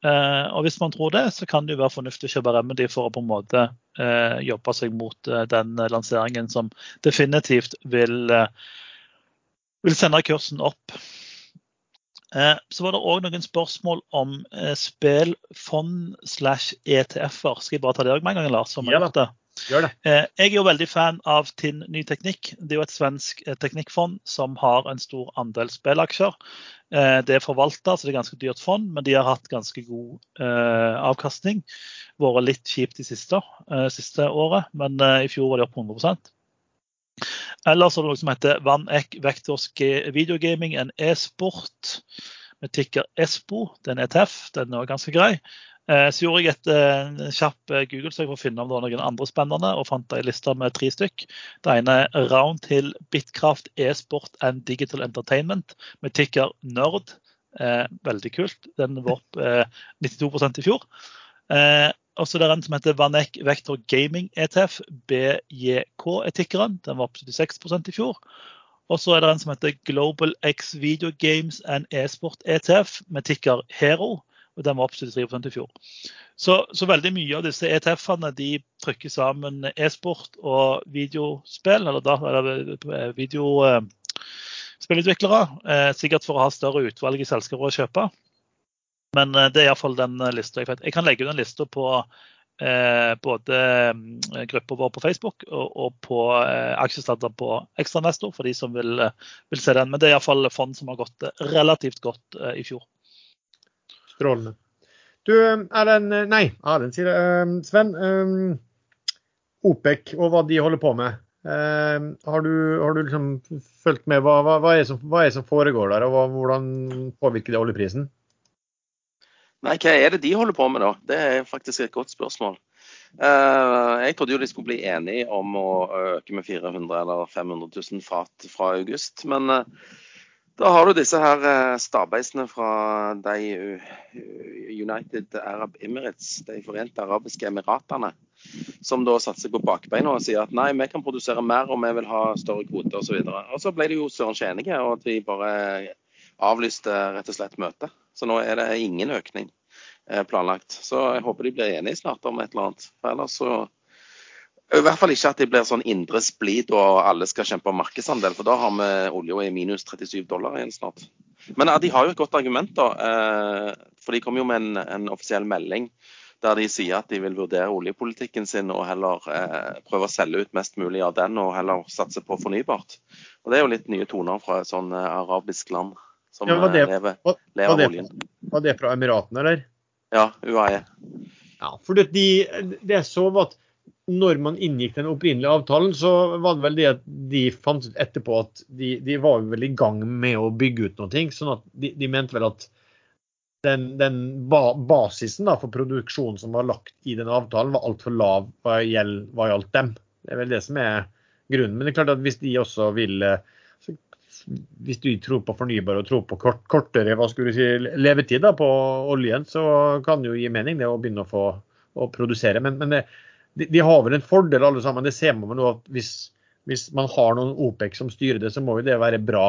Uh, og Hvis man tror det, så kan det jo være fornuftig å kjøpe Remedy for å på en måte uh, jobbe seg mot uh, den lanseringen som definitivt vil, vil sende kursen opp. så var det òg noen spørsmål om spillfond slash ETF-er. Skal jeg bare ta det òg med en gang, Lars? Som ja, det. Gjør det. Jeg er jo veldig fan av TINN Ny Teknikk. Det er jo et svensk teknikkfond som har en stor andel spillaksjer. Eh, det er forvalta, så det er ganske dyrt fond, men de har hatt ganske god eh, avkastning. Vært litt kjipt de siste, eh, siste året, men eh, i fjor var de opp 100 Ellers er det noe som heter VanEck Vectors Videogaming, en e-sport med tikker ESPO. Det er en ETF, den er ganske grei. Eh, så gjorde jeg et uh, kjapp uh, Google-søk for å finne om det var noen andre spennende, og fant ei liste med tre stykk. Det ene er Roundhill Bitkraft e-sport and Digital Entertainment med ticker Nerd. Eh, veldig kult. Den var opp eh, 92% i fjor. Eh, og så er det en som heter Vanek Vector Gaming ETF. BJK er tickeren. Den var opp 76 i fjor. Og så er det en som heter Global X Video Games and E-sport ETF med tikker Hero og den var opp 73 i fjor. Så, så, veldig mye av disse ETF-ene de trykker sammen e-sport og videospill, eller, da, eller eh, videospillutviklere. Eh, sikkert for å ha større utvalg i selskaper å kjøpe. Men eh, det er iallfall den lista jeg. Jeg kan legge ut den lista på eh, både eh, gruppa vår på Facebook og, på eh, aksjestadder på Ekstranestor, for de som vil, vil se den. Men det er iallfall fond som har gått relativt godt i fjor. Strålende. Du, Erlend Nei, Erlend sier det. Ehm, Sven. OPEC og hva de holder på med. Uh, har, du, har, du, liksom fulgt med? Hva, hva, hva, er som, hva, er som, foregår der, og hvordan påvirker det oljeprisen? Nei, hva er det de holder på med da? Det er faktisk et godt spørsmål. Uh, jeg trodde jo de skulle bli enige om å øke med 400 eller 500 000 fat fra august. Men uh, da har du disse her stabeisene fra de United Arab Emirates, de forente arabiske emiratene. som da satte seg på bakbeina og sier at nei, vi kan produsere mer og vi vil ha større kvoter osv. Og, så og så ble de jo søren ikke enige, og at vi bare avlyste rett og slett møtet. Så nå er det ingen økning eh, planlagt. Så jeg håper de blir enige snart om et eller annet. For ellers så i hvert fall ikke at det blir sånn indre splid og alle skal kjempe om markedsandel, for da har vi olja i minus 37 dollar igjen snart. Men de har jo et godt argument, da. Eh, for de kom jo med en, en offisiell melding der de sier at de vil vurdere oljepolitikken sin og heller eh, prøve å selge ut mest mulig av den og heller satse på fornybart. Og Det er jo litt nye toner fra et sånn eh, arabisk land som ja, det, lever, lever av oljen. Var det fra Emiratene, eller? Ja, UAE. Ja, for det, de, det så at når man inngikk den opprinnelige avtalen, så var det vel det at de fant ut etterpå at de, de var vel i gang med å bygge ut noe. sånn at de, de mente vel at den, den ba, basisen da, for produksjonen som var lagt i den avtalen, var altfor lav hva, gjeld, hva gjaldt dem. Det er vel det som er grunnen. Men det er klart at hvis de også vil eh, Hvis de tror på fornybar og tror på kort, kortere hva skulle du si, levetid da, på oljen, så kan det jo gi mening det å begynne å få å produsere. Men, men det, de, de, har vel en fordel alle sammen. Det ser man nå at hvis, hvis, man har noen OPEC som styrer det, så må jo det være bra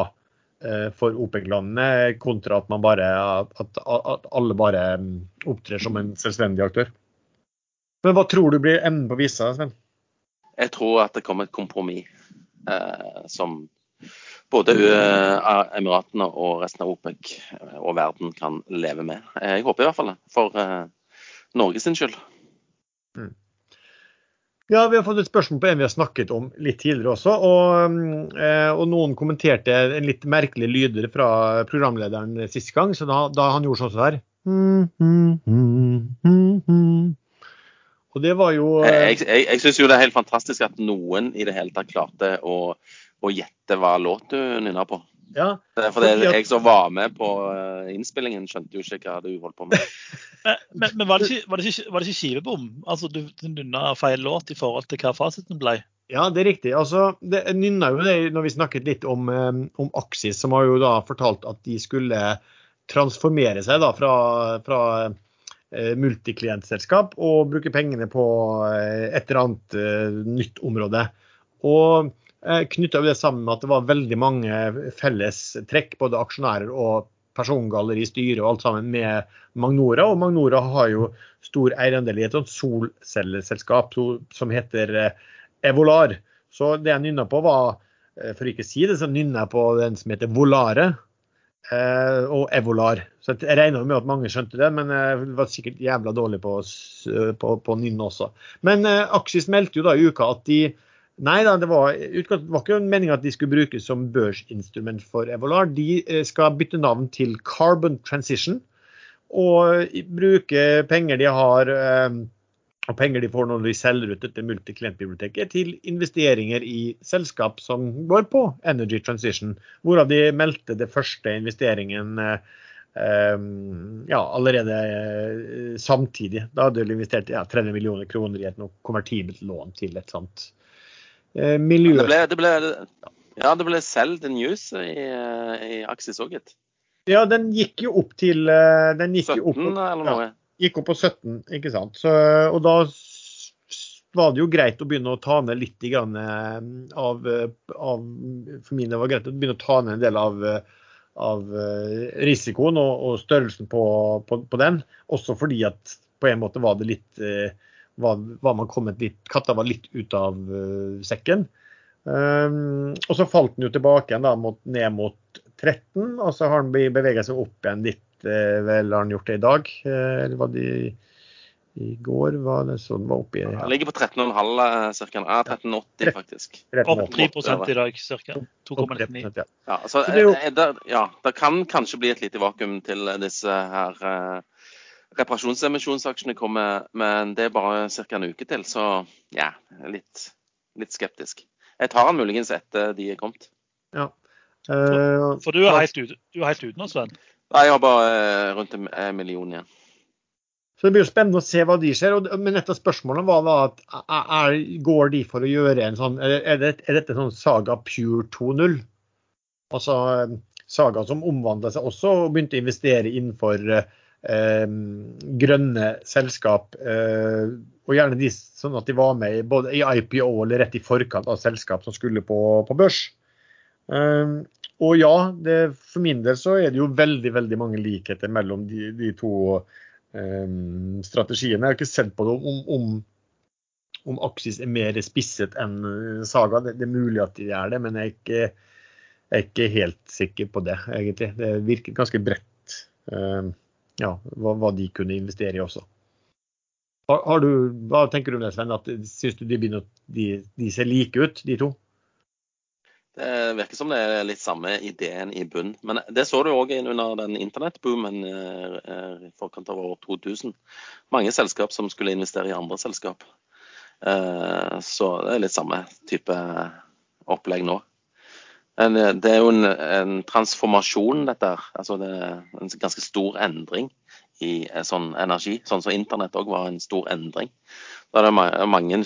eh, for OPEC-landene, kontra at, man bare, at, at, alle bare mm, opptrer som en selvstendig aktør. Men hva tror du blir enden på visa, Sven? Jeg tror at det kommer et kompromiss eh, som både uh, Emiratene og resten av OPEC og verden kan leve med. Jeg håper i hvert fall det, for uh, Norges skyld. Mm. Ja, Vi har fått et spørsmål på en vi har snakket om litt tidligere også. Og, eh, og noen kommenterte en litt merkelig lyder fra programlederen sist gang. Så da, da han gjorde sånn her. Og det var jo Jeg, jeg, jeg syns jo det er helt fantastisk at noen i det hele tatt klarte å, å gjette hva låt du nynna på. Ja, for det, jeg som var med på eh, innspillingen, skjønte jo ikke hva du holdt på med. men, men var, det ikke, var, det ikke, var, det ikke, skivebom? Altså, du nynna feil låt i forhold til hva fasiten ble? Ja, det er riktig. Altså, det nynna jo det når vi snakket litt om, eh, om Aksis, som har jo da fortalt at de skulle transformere seg da fra, fra eh, multiklientselskap og bruke pengene på et eller annet nytt område. Og knytta det sammen med at det var veldig mange felles trekk, både aksjonærer og persongalleri, styre og alt sammen med Magnora. Og Magnora har jo stor eierandel i et solcelleselskap som heter eh, Evolar. Så det jeg nynna på, var, eh, for ikke å si det, så nynna jeg på den som heter Volare og Evolar. Så jeg regner med at mange skjønte det, men jeg var sikkert jævla dårlig på, på, på nynne også. Men Aksis meldte jo da i uka at de Nei da, det var, var ikke meninga at de skulle brukes som børsinstrument for Evolar. De eh, skal bytte navn til Carbon Transition og bruke penger de har eh, og penger de får når de selger ut dette multiklientbiblioteket, til investeringer i selskap som går på Energy Transition. Hvorav de meldte det første investeringen eh, ja, allerede samtidig. Da hadde de investert ja, 30 millioner kroner i et konvertibelt lån til et sånt miljø... Det ble, det ble, ja, det ble Sell the News i, i Axis òg, gitt. Ja, den gikk jo opp til eh, den gikk 17 opp, eller noe? Ja, gikk opp på 17, ikke sant. Så, og da var det jo greit å begynne å ta ned litt grann, eh, av, av, For min del var det greit å begynne å ta ned en del av, av risikoen og, og størrelsen på, på, på, den. Også fordi at på en måte var det litt var, var man kommet litt, Katta var litt ut av uh, sekken. Um, og så falt den jo tilbake igjen da, mot, ned mot 13, og så har den beveget seg opp igjen litt. Uh, vel har den gjort det i dag? Uh, eller var det i, i går? Var det sånn var oppi ja. Den ligger på 13,5 ca. Ja, 13,80 faktisk. Opp 3 i dag ca. 2,99. Ja. Ja, så, det, ja, det kan kanskje bli et lite vakuum til disse her reparasjonsemisjonsaksjene kommer, men det er bare ca. en uke til. Så ja, litt, litt skeptisk. Jeg tar den muligens etter de er kommet. Ja. Uh, for, for, du er helt ut, du er helt ute nå, Sven? Nei, jeg har bare uh, rundt en million igjen. Så Det blir jo spennende å se hva de ser. Men et av spørsmålene var da at er, går de for å gjøre en sånn Er, det, er dette sånn Saga Pure 2.0? Altså Saga som omvandla seg også og begynte å investere innenfor uh, eh, grønne selskap. Eh, og gjerne de, sånn at de var med både i IPO eller rett i forkant av selskap som skulle på, på børs. Eh, og ja, det, for min del så er det jo veldig veldig mange likheter mellom de, de to eh, strategiene. Jeg har ikke sett på det om, om om Aksis er mer spisset enn Saga. Det, det, er mulig at de er det, men jeg er ikke, jeg er ikke helt sikker på det, egentlig. Det virker ganske bredt uh, ja, hva, hva, de kunne investere i også. Har, har du, hva tenker du om det, Sven? At, syns du de, begynner, de, de ser like ut, de to? Det virker som det er litt samme ideen i bunn. Men det så du òg under den internettboomen eh, eh, i forkant av år 2000. Mange selskap som skulle investere i andre selskap. Eh, så det er litt samme type opplegg nå. Eh, det er jo en, en transformasjon, dette her. Altså det en ganske stor endring i eh, sånn energi. Sånn som internett òg var en stor endring. Da er det mange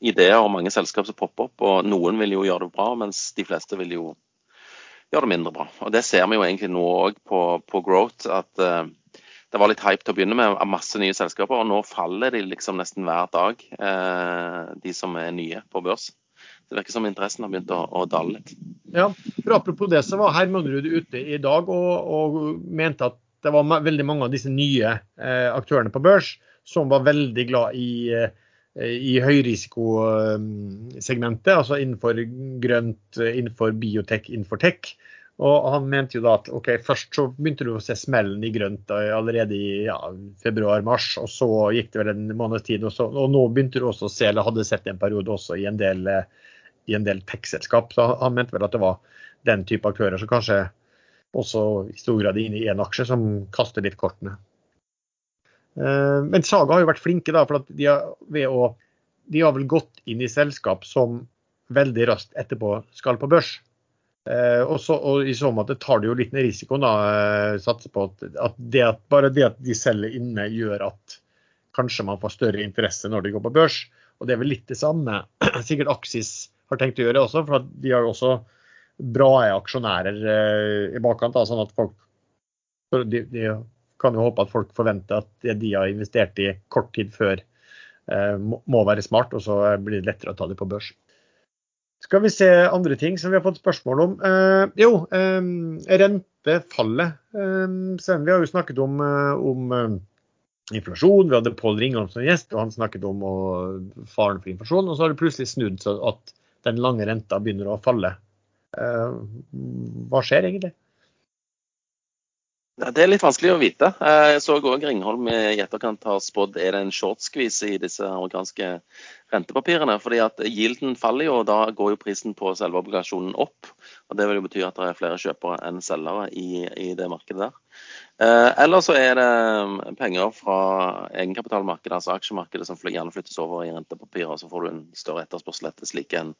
ideer og mange selskap som popper opp, og noen vil jo gjøre det bra, mens de fleste vil jo gjøre det mindre bra. Og Det ser vi jo egentlig nå òg på, på, Growth, at uh, det var litt hype til å begynne med, av masse nye selskaper, og nå faller de liksom nesten hver dag, eh, de som er nye på børs. Det virker som interessen har begynt å, å dale litt. Ja, for Apropos det, så var Hermanrud ute i dag og, og, mente at det var veldig mange av disse nye eh, aktørene på børs som var veldig glad i, eh, i høyrisikosegmentet, altså innenfor grønt, innenfor biotek, innenfor tech. Og han mente jo da at ok, først så begynte du å se smellen i grønt allerede i ja, februar-mars, og så gikk det vel en måneds tid. Og, så, og, nå begynte du også å se, eller hadde sett en periode også i en del, i en del tech-selskap. Så han mente vel at det var den type aktører som kanskje også i stor grad er inne i én aksje, som kaster litt kortene. Eh, men Saga har jo vært flinke, da, for de har, å, de har vel gått inn i selskap som veldig raskt etterpå skal på børs. Eh, også, og I så måte tar det jo litt ned risikoen. da, eh, satser på at, at, det at, Bare det at de selger inne, gjør at kanskje man får større interesse når de går på børs. Og Det er vel litt det samme sikkert Axis har tenkt å gjøre også. for De har jo også bra aksjonærer eh, i bakkant. Da, sånn at folk de, de, kan jo håpe at folk forventer at det de har investert i kort tid før, eh, må, være smart, og så blir det lettere å ta det på børs. Skal vi se andre ting som vi har fått spørsmål om. Eh, jo, eh, rentefallet. Eh, vi har jo snakket om, eh, om eh, inflasjon. Vi hadde Pål Ringholm som gjest, og han snakket om og, faren for inflasjon. Og så har det plutselig snudd seg at den lange renta begynner å falle. Eh, hva skjer egentlig? Det er litt vanskelig å vite. Jeg så òg Ringholm i etterkant har spådd er det en shortskvis i disse amerikanske rentepapirene. fordi at Gilden faller jo, og da går jo prisen på selve obligasjonen opp. og Det vil jo bety at det er flere kjøpere enn selgere i, i det markedet der. Eh, eller så er det um, penger fra egenkapitalmarkedet, altså aksjemarkedet, som gjerne flyttes over i rentepapirer. Så får du en større etterspørsel etter slik enn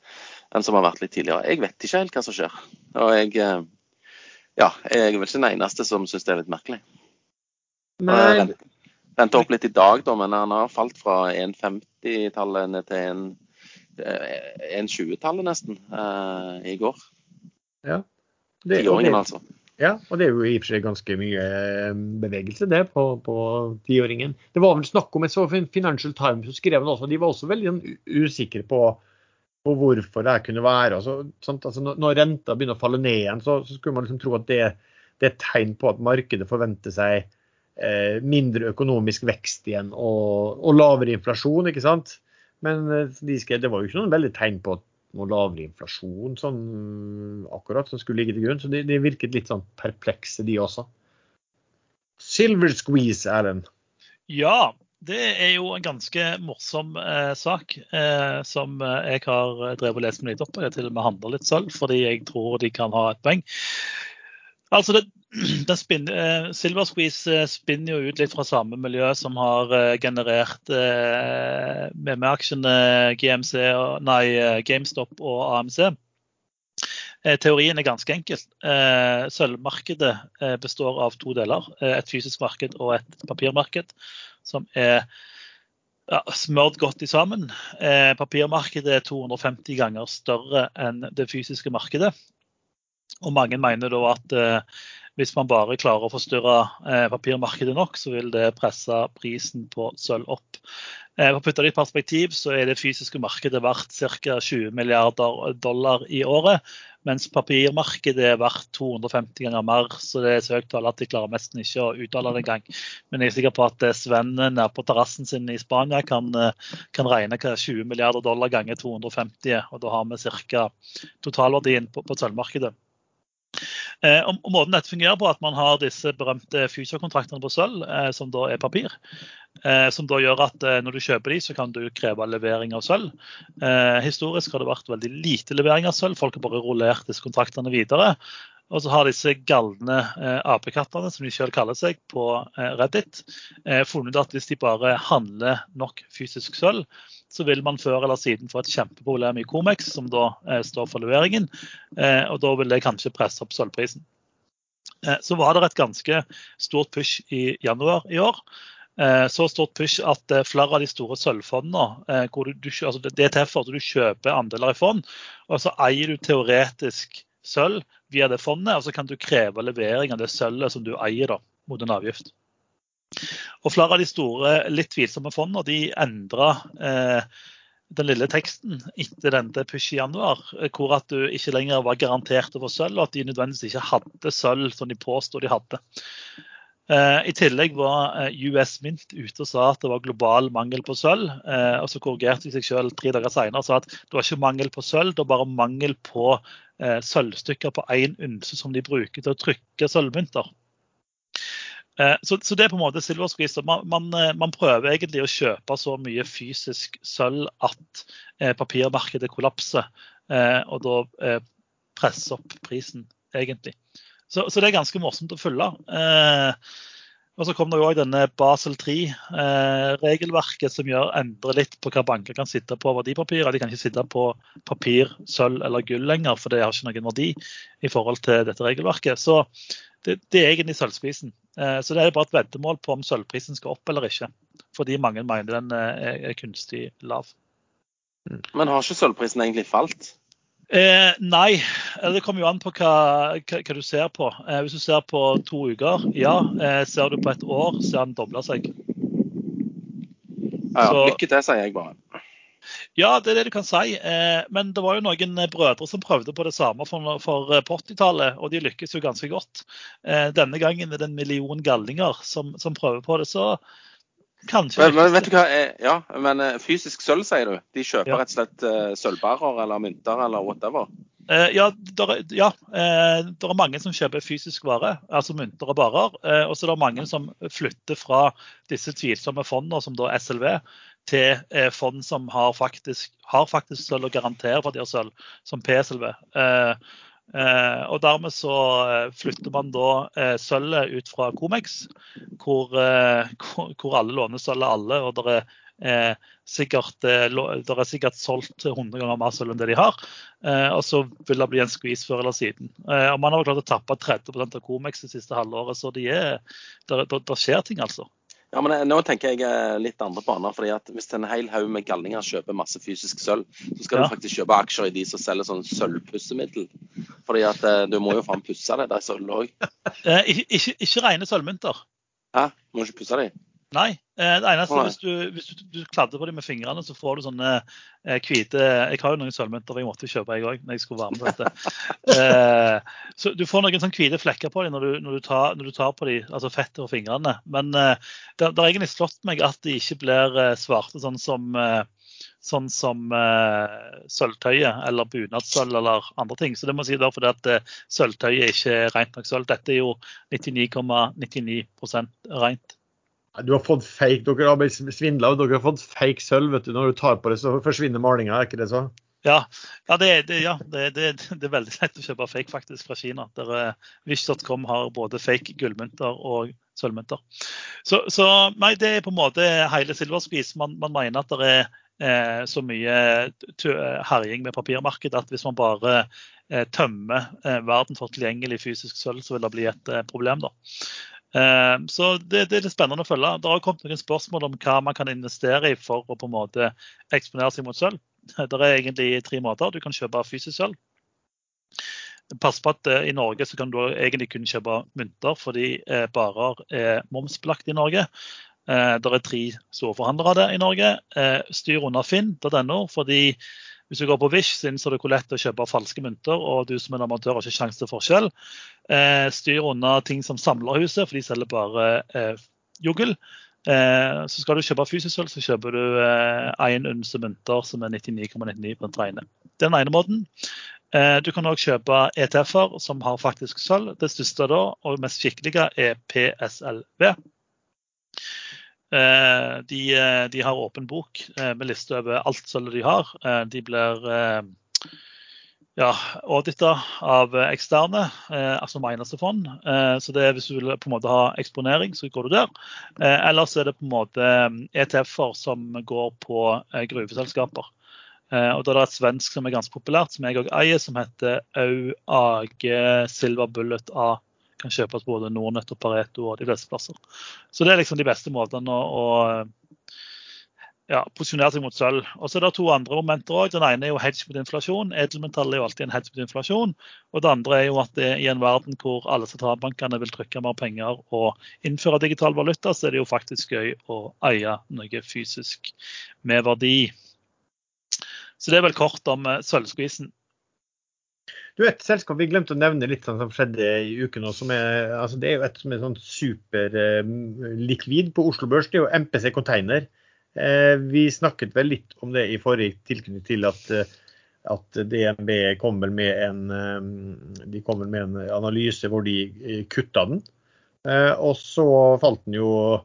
en som har vært litt tidligere. Jeg vet ikke helt hva som skjer. og jeg eh, ja, jeg er vel ikke den eneste som syns det er litt merkelig. Men... Renta opp litt i dag, da, men han har falt fra 1,50-tallet ned til 1,20-tallet eh, nesten uh, i går. Ja. Tiåringen, altså. Ja, og det er jo i og for seg ganske mye eh, bevegelse det på, på tiåringen. Det var vel snakk om, jeg så Financial Times som skrev det også, de var også veldig sånn usikre på på hvorfor det kunne være. Altså, altså, når renta begynner å falle ned igjen, så, så skulle man liksom tro at det, det, er et tegn på at markedet forventer seg eh, mindre økonomisk vekst igjen og, og, lavere inflasjon. ikke sant? Men eh, de skrev, det var jo ikke noen veldig tegn på noe lavere inflasjon sånn akkurat som skulle ligge til grunn. Så de, de virket litt sånn perplekse, de også. Silver squeeze, Erlend. Ja, det er jo en ganske morsom eh, sak eh, som eh, jeg har drevet og lest meg litt opp på. Jeg til og med handler litt selv, fordi jeg tror de kan ha et poeng. Altså det, spinner, eh, Silver Squeeze eh, spinner jo ut litt fra samme miljø som har eh, generert med-aksjene GMC, nei, GameStop og AMC. Teorien er ganske enkel. Sølvmarkedet består av to deler. Et fysisk marked og et papirmarked som er ja, smørt godt sammen. Eh, papirmarkedet er 250 ganger større enn det fysiske markedet. Og mange mener da at eh, hvis man bare klarer å forstyrre eh, papirmarkedet nok, så vil det presse prisen på sølv opp. Eh, for å putte det i perspektiv så er det fysiske markedet verdt ca. 20 milliarder dollar i året. Mens papirmarkedet er verdt 250 ganger mer, så det er så høyt tall at de klarer nesten ikke å uttale det engang. Men jeg er sikker på at Sven nede på terrassen sin i Spania kan, kan regne hva 20 milliarder dollar ganger 250 og da har vi ca. totalverdien på, på sølvmarkedet. Eh, og, Måten dette fungerer på, at man har disse berømte future-kontraktene på sølv, eh, som da er papir. Eh, som da gjør at når du kjøper de, så kan du kreve levering av sølv. Historisk har det vært veldig lite levering av sølv. Folk har bare rullert disse kontraktene videre. Og så har disse galne eh, apekattene, som de selv kaller seg, på eh, Reddit eh, funnet at hvis de bare handler nok fysisk sølv, så vil man før eller siden få et kjempeproblem i Comex, som da eh, står for leveringen. Eh, og da vil det kanskje presse opp sølvprisen. Eh, så var det et ganske stort push i januar i år. Så stort push at flere av de store sølvfondene hvor du, altså Det er til at du kjøper andeler i fond, og så eier du teoretisk sølv via det fondet, og så kan du kreve levering av det sølvet som du eier da, mot en avgift. Og Flere av de store, litt tvilsomme fondene de endra eh, den lille teksten etter denne push i januar, hvor at du ikke lenger var garantert å få sølv, og at de nødvendigvis ikke hadde sølv som de påstod de hadde. Eh, I tillegg var eh, US Mint ute og sa at det var global mangel på sølv. Eh, og Så korrigerte de seg selv tre dager senere og sa at det var ikke mangel på sølv, det var bare mangel på sølvstykker på én ynse som de bruker til å trykke sølvmynter. Så, så, det er på en måte silver. Man, man, man, prøver egentlig å kjøpe så mye fysisk sølv at papirmarkedet kollapser, og da presser opp prisen, egentlig. Så, så, det er ganske morsomt å følge. Eh, og så kom det òg denne Basel 3-regelverket eh, som gjør endrer litt på hva banker kan sitte på verdipapirer. De kan ikke sitte på papir, sølv eller gull lenger, for det har ikke noen verdi i forhold til dette regelverket. Så det, det er egentlig sølvprisen. Eh, så det er bare et veddemål på om sølvprisen skal opp eller ikke. Fordi mange mener den eh, er kunstig lav. Men har ikke sølvprisen egentlig falt? Eh, nei, det kommer jo an på hva, hva, hva du ser på. Eh, hvis du ser på to uker, ja. Eh, ser du på et år, så har den dobla seg. Ja, så, lykke til, sier jeg bare. Ja, det er det du kan si. Eh, men det var jo noen brødre som prøvde på det samme for, for eh, på 80-tallet, og de lykkes jo ganske godt. Eh, denne gangen er det en million gallinger som, som prøver på det. Så Kanskje. Men, men, vet du hva, eh, ja, men eh, fysisk sølv, sier du? De kjøper ja. rett og slett uh, sølvbarer eller mynter eller whatever? Ja, der, ja det er mange som kjøper fysisk vare, altså mynter og barer. Og så er det mange som flytter fra disse tvilsomme fondene, som da SLV, til fond som har faktisk, har faktisk sølv og garanterer for at de har sølv, som PSLV. Uh, Eh, og Dermed så eh, flytter man da eh, sølvet ut fra Comex, hvor, eh, hvor alle låner sølv av alle. og det er, eh, sikkert, eh, det er sikkert solgt 100 ganger mer sølv enn det de har. og så vil det bli en skvis før eller siden. og Man har klart å tappe 30% av Comex det siste halvåret, så det, de skjer ting, altså. Ja, men eh, Nå tenker jeg eh, litt andre baner. fordi at Hvis en hel haug med galninger kjøper masse fysisk sølv, så skal ja. du faktisk kjøpe aksjer i de som selger sånn sølvpussemiddel. Fordi at eh, du må jo faen pusse det der sølv òg. Eh, ikke, ikke, ikke rene sølvmynter. Hæ? Må ikke pusse de? Nei. Eh, det eneste er hvis du, hvis du, du kladder på dem med fingrene, så får du sånne eh, hvite Jeg har jo noen sølvmynter jeg måtte kjøpe, jeg òg, når jeg skulle være med på dette. Eh, så Du får noen sånne hvite flekker på dem når du, når du, tar, når du tar, på dem, altså fettet og fingrene. Men det, det har egentlig slått meg at de ikke blir svarte sånn som sånn som sølvtøyet eller bunadssølv eller andre ting. Så det må jeg si da fordi at sølvtøyet sølvtøyet ikke er rent nok sølv. Dette er jo 99,99 ,99 rent. Du har fått fake, Dere har blitt svindla, og dere har fått fake sølv. vet du. Når du tar på det, så forsvinner malinga. Er ikke det så? Ja, ja, det, det, ja det, det, er veldig lett å kjøpe fake faktisk fra Kina. Der uh, Wish.com har både fake gullmynter og sølvmynter. Så, så, nei, det er på en måte hele silverspis. Man, man mener at det er eh, så mye herjing med papirmarkedet at hvis man bare eh, tømmer eh, verden for tilgjengelig fysisk sølv, så vil det bli et eh, problem. da. Eh, så det, det, er litt spennende å følge. Det har kommet noen spørsmål om hva man kan investere i for å på en måte eksponere seg mot sølv. Det er egentlig tre måter. Du kan kjøpe fysisk sølv. pass på at eh, i Norge så kan du egentlig kun kjøpe mynter fordi eh, barer er momsbelagt i Norge. Eh, det er tre store forhandlere av det i Norge. Styr unna finn.no, fordi hvis du går på Wish, så innser du hvor lett det er å kjøpe falske mynter, og du som en amatør har ikke sjanse til forskjell. Eh, styr unna ting som Samlerhuset, for de selger bare eh, juggel. Eh, så skal du kjøpe fysisk sølv, så kjøper du én eh, unse mynter som er 99,99 på en reine. Det er den ene måten. Eh, du kan òg kjøpe ETF-er som har faktisk sølv. Det største da, og mest skikkelige er PSLV. Eh, de, eh, de, har åpen bok eh, med liste over alt sølvet de har. De blir ja, audita av eksterne, altså eneste fond. Så det er hvis du vil på en måte ha eksponering, så går du der. Ellers er det på en måte ETF-er som går på gruveselskaper. Og da er det et svensk som er ganske populært, som jeg òg eier, som heter AUAG Silver Bullet A kan kjøpes både Nordnett og Pareto og de fleste plasser. Så det er liksom de beste måtene å, å ja, posisjonere seg mot sølv. Og så er det to andre momenter òg. Den ene er jo hedge mot inflasjon. Edelmetall er jo alltid en hedge mot inflasjon. Og det andre er jo at i en verden hvor alle sentralbankene vil trykke mer penger og innføre digital valuta, så er det jo faktisk gøy å eie noe fysisk med verdi. Så det er vel kort om uh, sølvskvisen. Du, Et selskap vi glemte å nevne litt sånn som skjedde i uken. Også, er, altså det er jo et som er sånn superlikvid eh, på Oslo Børs. Det er jo MPC Container. Eh, vi snakket vel litt om det i forrige tilknytning til at, eh, at DNB kom vel med en, eh, de kom med en analyse hvor de eh, kutta den. Eh, og så falt den jo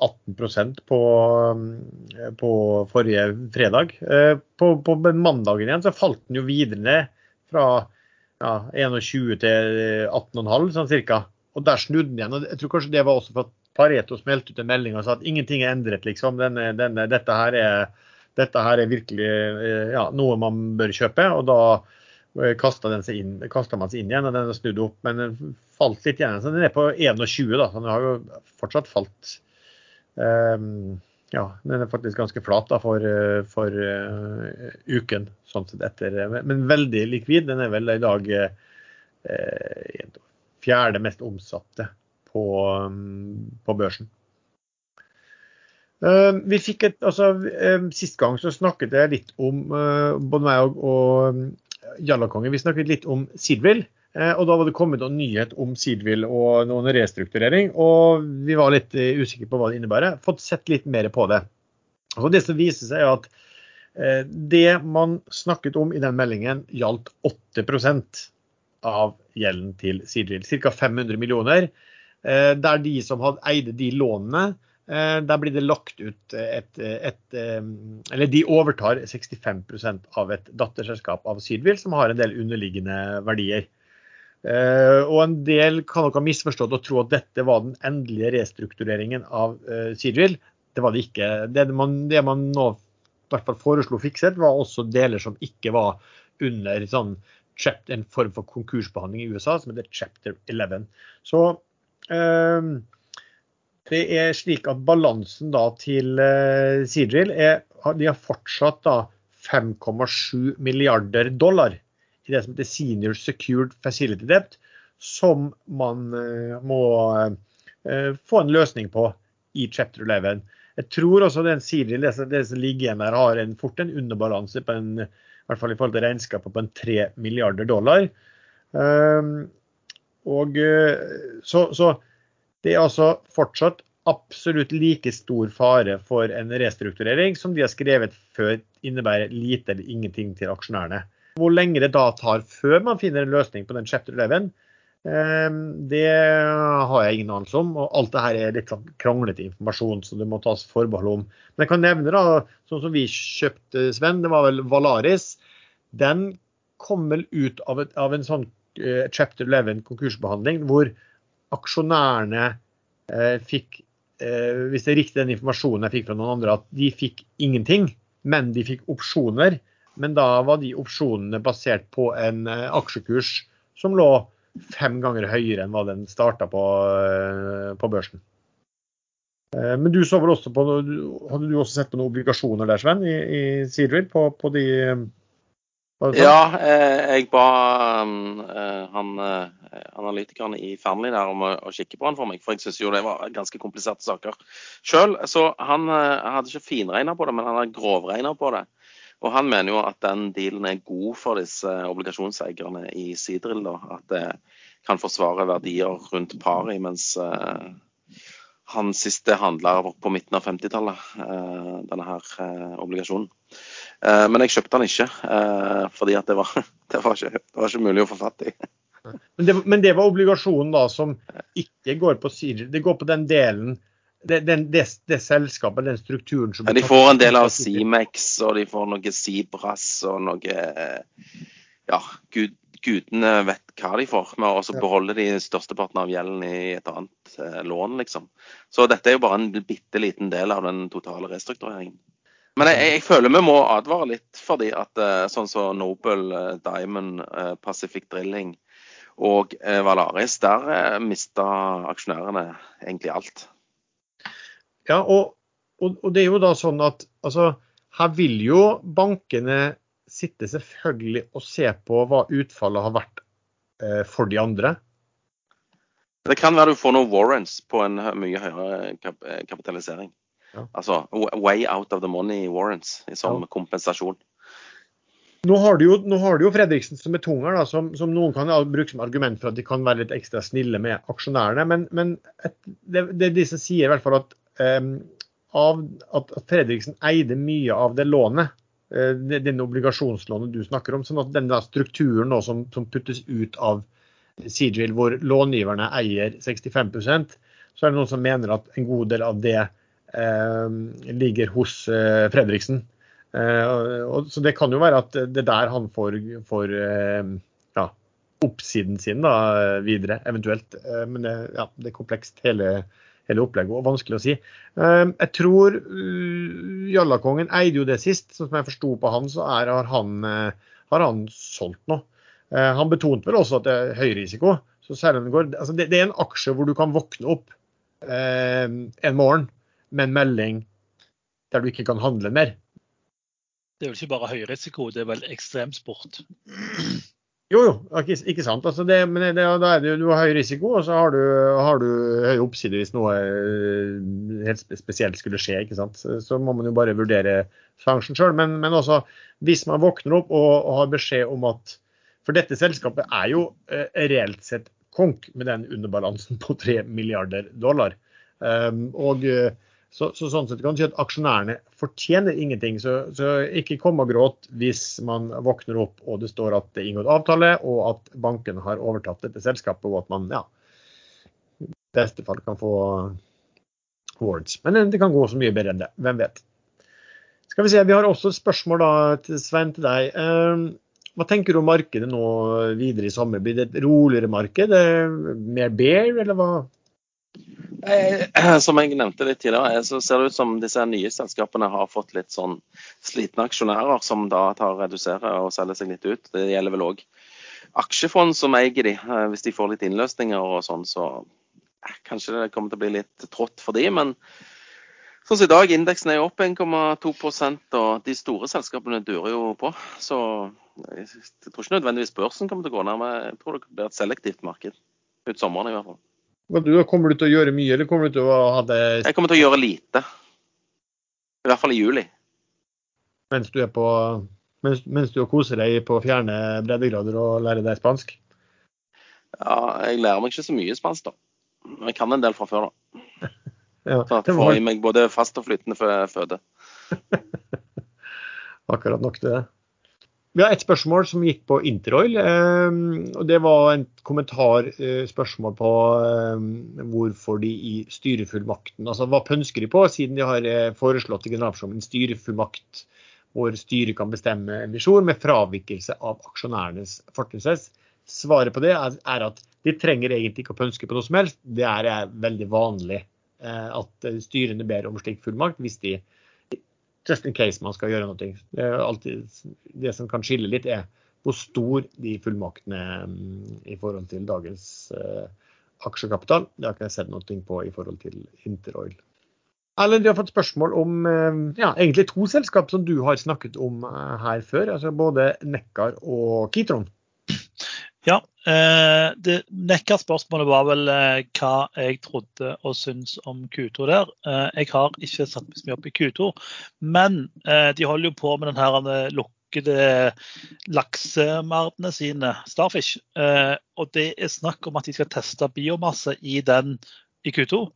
18% på, på forrige fredag. På, på mandagen igjen så falt den jo videre ned fra ja, 21 til 18,5 sånn cirka. Og der snudde den igjen. og Jeg tror kanskje det var også for at Pareto smelte ut en melding og sa at ingenting er endret. liksom. Denne, denne, dette, her er, dette, her er, virkelig eh, ja, noe man bør kjøpe. og da eh, kasta man seg inn igjen, og den har snudd opp. Men den falt litt igjen. Så den er på 21, da. Så den har jo fortsatt falt. Um, ja, den er faktisk ganske flat da, for, eh, for uh, uken. sånn sett etter, Men veldig likvid. Den er vel i dag uh, fjerde mest omsatte på, um, på børsen. Uh, vi fikk et, altså, Sist gang så snakket jeg litt om både meg og, og Jallakongen, vi snakket litt om Sidville. Eh, og da var det kommet noen nyhet om Seedwill og noen restrukturering. Og vi var litt eh, usikre på hva det innebærer. Fått sett litt mer på det. Og det som viser seg, er at eh, det man snakket om i den meldingen, gjaldt 8% av gjelden til Seedwill. Ca. 500 millioner. Der de som hadde eide de lånene, der blir det lagt ut et, et, Eller de overtar 65% av et datterselskap av Seedville, som har en del underliggende verdier. Uh, og en del kan nok ha misforstått og tro at dette var den endelige restruktureringen av uh, Seadrill. Det var det ikke. Det man, det man nå i hvert fall foreslo fikset, var også deler som ikke var under sånn, chapter, en form for konkursbehandling i USA, som heter chapter 11. Så uh, det er slik at balansen da til Seadrill er De har fortsatt da 5,7 milliarder dollar det som heter Senior Secured Facility Debt, som man uh, må uh, få en løsning på i chapter 11. Jeg tror også den Siri, det, som ligger igjen der, har en, fort en underbalanse på en, i hvert fall i forhold til regnskapet på en 3 milliarder dollar. Um, og så, så, det er altså fortsatt absolutt like stor fare for en restrukturering som de har skrevet før innebærer lite eller ingenting til aksjonærene. Hvor lenge det da tar før man finner en løsning på den chapter 11, ehm, det har jeg ingen anelse om. og Alt det her er litt sånn kronglete informasjon som det må tas forbehold om. Men jeg kan nevne, da, sånn som vi kjøpte, Sven, det var vel Valaris. Den kom vel ut av, et, av en sånn uh, chapter 11 konkursbehandling hvor aksjonærene uh, fikk uh, Hvis det er riktig den informasjonen jeg fikk fra noen andre, at de fikk ingenting, men de fikk opsjoner men da var de opsjonene basert på en eh, aksjekurs som lå fem ganger høyere enn hva den starta på, eh, på, børsen. Eh, men du så vel også på, Hadde du også sett på noen obligasjoner der, Sven, i, i Seedrill? på, på, de, sånn? Ja, jeg ba han analytikeren i Fearnley der om å, kikke på han for meg, for jeg syns jo det var ganske kompliserte saker sjøl. Så han hadde ikke finregna på det, men han hadde grovregna på det. Og han mener jo at den dealen er god for disse obligasjonseierne i Sidril. At det kan forsvare verdier rundt pari, mens eh, han siste handla på midten av 50-tallet, eh, denne her eh, obligasjonen. Men jeg kjøpte den ikke, fordi det var, det, var ikke, det var ikke mulig å få fatt i. Men det, men det var obligasjonen da som ikke går på Seadrill. Det går på den delen det, den, det, det selskapet, den strukturen som Men de får en del av Simex, og de får noe Sibras og noe Ja, gud, gudene vet hva de får. med Og så Ja. beholder de størsteparten av gjelden i et annet eh, lån, liksom. Så dette er jo bare en bitte liten del av den totale restruktureringen. Men jeg, jeg, føler vi må advare litt, fordi at eh, sånn som Noble, eh, Diamond, eh, Pacific Drilling og Valaris, der mista aksjonærene egentlig alt. Ja, og, og, og det er jo da sånn at altså, her vil jo bankene sitte selvfølgelig og se på hva utfallet har vært eh, for de andre. Det kan være du får noen warrants på en mye høyere kap eh, kapitalisering. Ja. Altså way out of the money warrants som Ja. kompensasjon. Nå har du jo, nå har du jo Fredriksen som er tung her, da, som, som noen kan bruke som argument for at de kan være litt ekstra snille med aksjonærene. Men, men et, det, det de som sier i hvert fall at, at at Fredriksen eide mye av det lånet, eh, det- obligasjonslånet du snakker om. sånn at den strukturen som, som puttes ut av CGIL, hvor långiverne eier 65% så er det noen som mener at en god del av det eh, ligger hos eh, Fredriksen. Eh, og, så det kan jo være at det er der han får, får eh, ja, oppsiden sin da, videre, eventuelt. Eh, men det, ja, det er komplekst, hele, hele opplegget, og vanskelig å si. Eh, jeg tror uh, Jallakongen eide jo det sist. Sånn som jeg forsto på han, så er, har, han, eh, har han solgt noe. Eh, han betonte vel også at det er høy risiko. Så selv om det, går, altså det, det er en aksje hvor du kan våkne opp eh, en morgen med en melding der du ikke kan handle mer. Det er vel ikke bare høy risiko, det er vel ekstremsport. Jo, jo, ikke, sant. Altså det, men det, da er det jo, du har høy risiko, og så har du, har du høy oppside hvis noe eh, helt spesielt skulle skje. ikke sant? Så- må man jo bare vurdere sjansen sjøl. Men, men også, hvis man våkner opp og, og har beskjed om at For dette selskapet er jo eh, reelt sett konk med den underbalansen på 3 milliarder dollar. Um, og eh, så, så sånn sett kan du si at aksjonærene fortjener ingenting. Så, så ikke kom og gråt hvis man våkner opp og det står at det er inngått avtale, og at banken har overtatt dette selskapet, og at man ja, i beste fall kan få awards. Men det kan gå så mye bedre enn det. Hvem vet. Skal vi se, Vi har også et spørsmål da, til Svein til deg. Um, hva tenker du om markedet nå videre i sommer? Blir det et roligere marked? Mer bear, eller hva? Eh, Som jeg nevnte litt tidligere, eh, så ser det ut som disse nye selskapene har fått litt sånn slitne aksjonærer som da tar reduserer og selger seg litt ut. Det gjelder vel òg aksjefond som eier de. Eh, Hvis de får litt innløsninger og sånn, så kanskje det kommer til å bli litt trått for de, men sånn som i dag, indeksen er jo opp 1,2% og de store selskapene durer jo på. Så jeg tror ikke nødvendigvis børsen kommer til å gå ned, men jeg tror det blir et selektivt marked ut sommeren i hvert fall. Du, kommer du til å gjøre mye, eller kommer du til å ha det Jeg kommer til å gjøre lite. I hvert fall i juli. mens du på mens, mens du koser deg på fjerne breddegrader og lærer deg spansk? Ja, jeg lærer meg ikke så mye spansk, da. Men jeg kan en del fra før, da. Ja, Så at jeg får i meg både fast og flytende jeg føde. akkurat nok til det. Vi har et spørsmål som gikk på Interoil. Eh, og Det var en kommentar, eh, på eh, hvorfor de i styrefullmakten altså Hva pønsker de på, siden de har eh, foreslått i generalforsamlingen styrefullmakt hvor styret kan bestemme emisjon med fravikelse av aksjonærenes fortrinnsrett. Svaret på det er, at de trenger egentlig ikke å pønske på noe som helst. Det er veldig vanlig eh, at styrene ber om slik fullmakt hvis de just in case man skal gjøre noe. Det, alltid, det som kan skille litt, er hvor stor de fullmaktene mm, i forhold til dagens uh, aksjekapital. Det har ikke jeg sett noe på i forhold til Interoil. Erlend, vi har fått spørsmål om eh, ja, egentlig to selskap som du har snakket om eh, her før. altså Både Nekkar og Kitron. Ja. Eh, det nekka spørsmålet var vel eh, hva jeg trodde og syntes om Q2 der. Eh, jeg har ikke satt meg så mye opp i Q2, men de holder jo på med den her lukkede laksemerdene sine, Starfish. og det er snakk om at de skal teste biomasse i den i Q2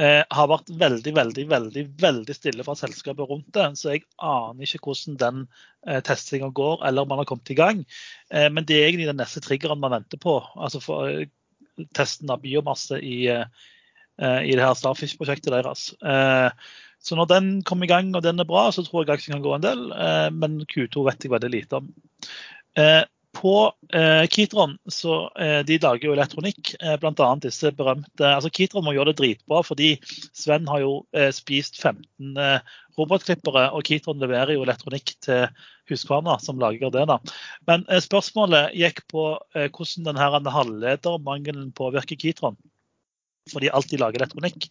eh, har vært veldig veldig, veldig, veldig stille fra selskapet rundt det. Så jeg aner ikke hvordan den eh, testinga går, eller om man har kommet i gang. Eh, men det er egentlig den neste triggeren man venter på. altså for eh, Testen av biomasse i, eh, i det her Starfish-prosjektet deres. Eh, så når den kommer i gang og den er bra, så tror jeg aksjen kan gå en del. men Q2 vet jeg veldig lite om på eh, Kitron så eh, de lager jo elektronikk, eh, bl.a. disse berømte altså Kitron må gjøre det dritbra, fordi Sven har jo eh, spist 15 eh, robotklippere, og Kitron leverer jo elektronikk til Husqvarna, som lager det. da. Men eh, spørsmålet gikk på eh, hvordan denne halvledermangelen påvirker Kitron. Fordi alt de lager elektronikk.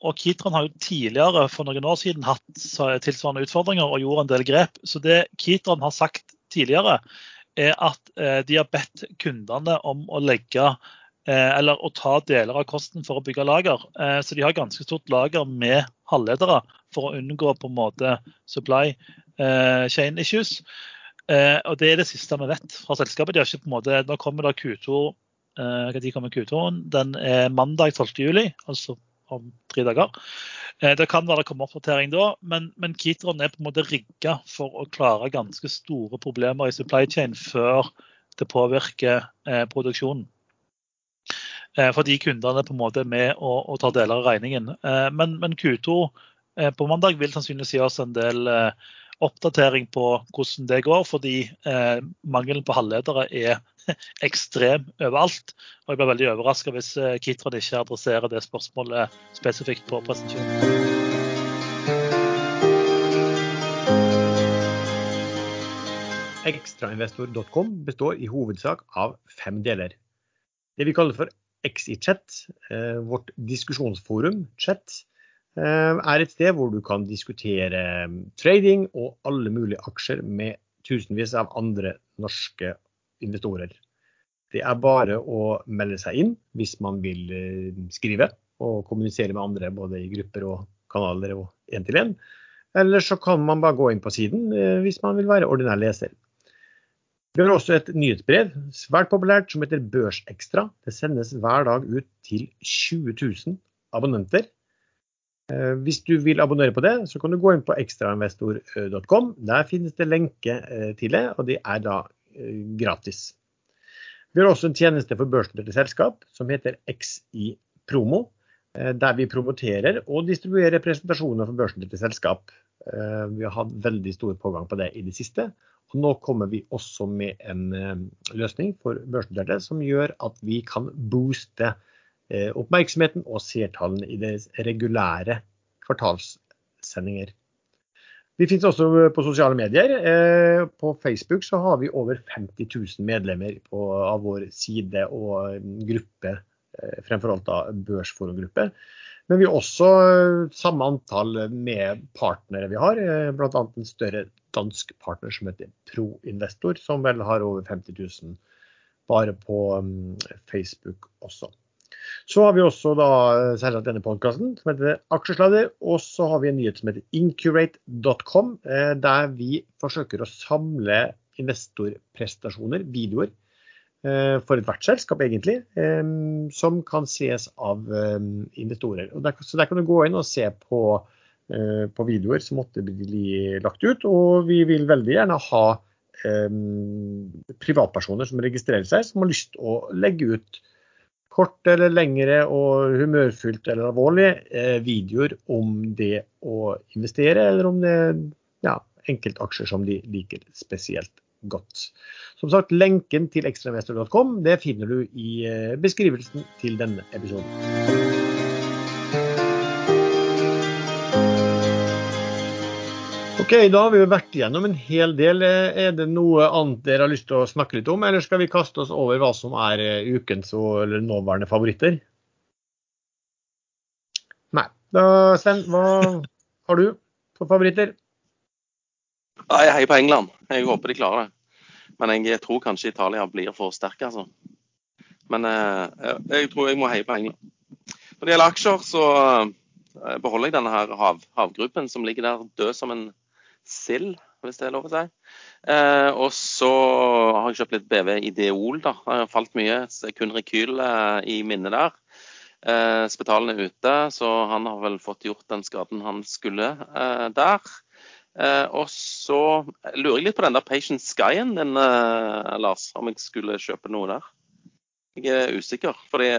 Og Kitron har jo tidligere for noen år siden hatt tilsvarende utfordringer og gjorde en del grep. Så det Kitron har sagt tidligere, er at eh, de har bedt kundene om å legge eh, eller å ta deler av kosten for å bygge lager. Eh, så de har ganske stort lager med halvledere for å unngå på en måte supply chain issues. Og Det er det siste vi vet fra selskapet. De har ikke på en måte, Nå kommer da Q2 Når kommer Q2-en? Den er mandag 12.07, altså om tre dager. Eh, det kan være det kommer oppdatering da, men, men Kitron er på en måte rigga for å klare ganske store problemer i supply chain før det påvirker eh, produksjonen. Eh, fordi kundene på en måte er med og, og tar deler av regningen. Eh, men, men, Q2 eh, på mandag vil sannsynligvis gi oss en del eh, oppdatering på hvordan det går, fordi mangelen på halvledere er ekstrem overalt. Og jeg blir veldig overraska hvis eh, Kitron ikke adresserer det spørsmålet spesifikt på presentasjonen. Ekstrainvestor.com består i hovedsak av fem deler. Det vi kaller for XI-chat, eh, vårt diskusjonsforum, chat, eh, er et sted hvor du kan diskutere trading og alle mulige aksjer med tusenvis av andre norske investorer. Det er bare å melde seg inn hvis man vil eh, skrive og kommunisere med andre både i grupper og kanaler og én til én. Eller så kan man bare gå inn på siden eh, hvis man vil være ordinær leser. Vi har også et nyhetsbrev, svært populært, som heter Børsekstra. Det sendes hver dag ut til 20 000 abonnenter. Eh, hvis du vil abonnere på det, så kan du gå inn på ekstrainvestor.com. Der finnes det lenke til det, og det er da gratis. Vi har også en tjeneste for børsnoterte selskap som heter XI Promo. Eh, der vi promoterer og distribuerer presentasjoner for børsnoterte selskap. Eh, vi har hatt veldig stor pågang på det i det siste. Og nå kommer vi også med en løsning for børsnoterte som gjør at vi kan booste oppmerksomheten og seertallene i deres regulære kvartalssendinger. Vi finnes også på sosiale medier. Eh, på Facebook så har vi over 50 000 medlemmer på, av vår side og gruppe, eh, fremfor alt da børsforumgruppe. Men vi har også eh, samme antall med partnere vi har, bl.a. en større dansk partner som heter Proinvestor, som vel har over 50 000 bare på mm, Facebook også. Så har vi også da selvsagt denne podkasten som heter Aksjesladder. Og så har vi en nyhet som heter incurate.com, eh, der vi forsøker å samle investorprestasjoner, videoer, eh, for ethvert selskap egentlig, eh, som kan ses av investorer. Så der kan du gå inn og se på, på videoer som måtte bli lagt ut. Og vi vil veldig gjerne ha privatpersoner som registrerer seg, som har lyst å legge ut kort eller lengre og humørfylt eller alvorlig eh, videoer om det å investere, eller om det ja, enkeltaksjer som de liker spesielt godt. Som sagt, lenken til ekstrainvestor.com det finner du i eh, beskrivelsen til denne episoden. Ok, Da har vi jo vært igjennom en hel del. Er det noe annet dere har lyst til å snakke litt om, eller skal vi kaste oss over hva som er ukens ukens eller nåværende favoritter? Nei. Da, Sven, hva har du på favoritter? Jeg heier på England. Jeg håper de klarer det. Men jeg tror kanskje Italia blir for sterke, altså. Men eh, jeg tror jeg må heie på England. Når det gjelder aksjer, så eh, beholder jeg denne her hav, havgruppen som ligger der død som en sild, hvis det er lov å si. Eh, og så har jeg kjøpt litt BV Ideol. da. Det har falt mye. Kun rekyl eh, i minnet der. Eh, Spetalen er ute, så han har vel fått gjort den skaden han skulle eh, der. Eh, og så lurer jeg litt på den der Patient Skyen din, eh, Lars. Om jeg skulle kjøpe noe der. Jeg er usikker. fordi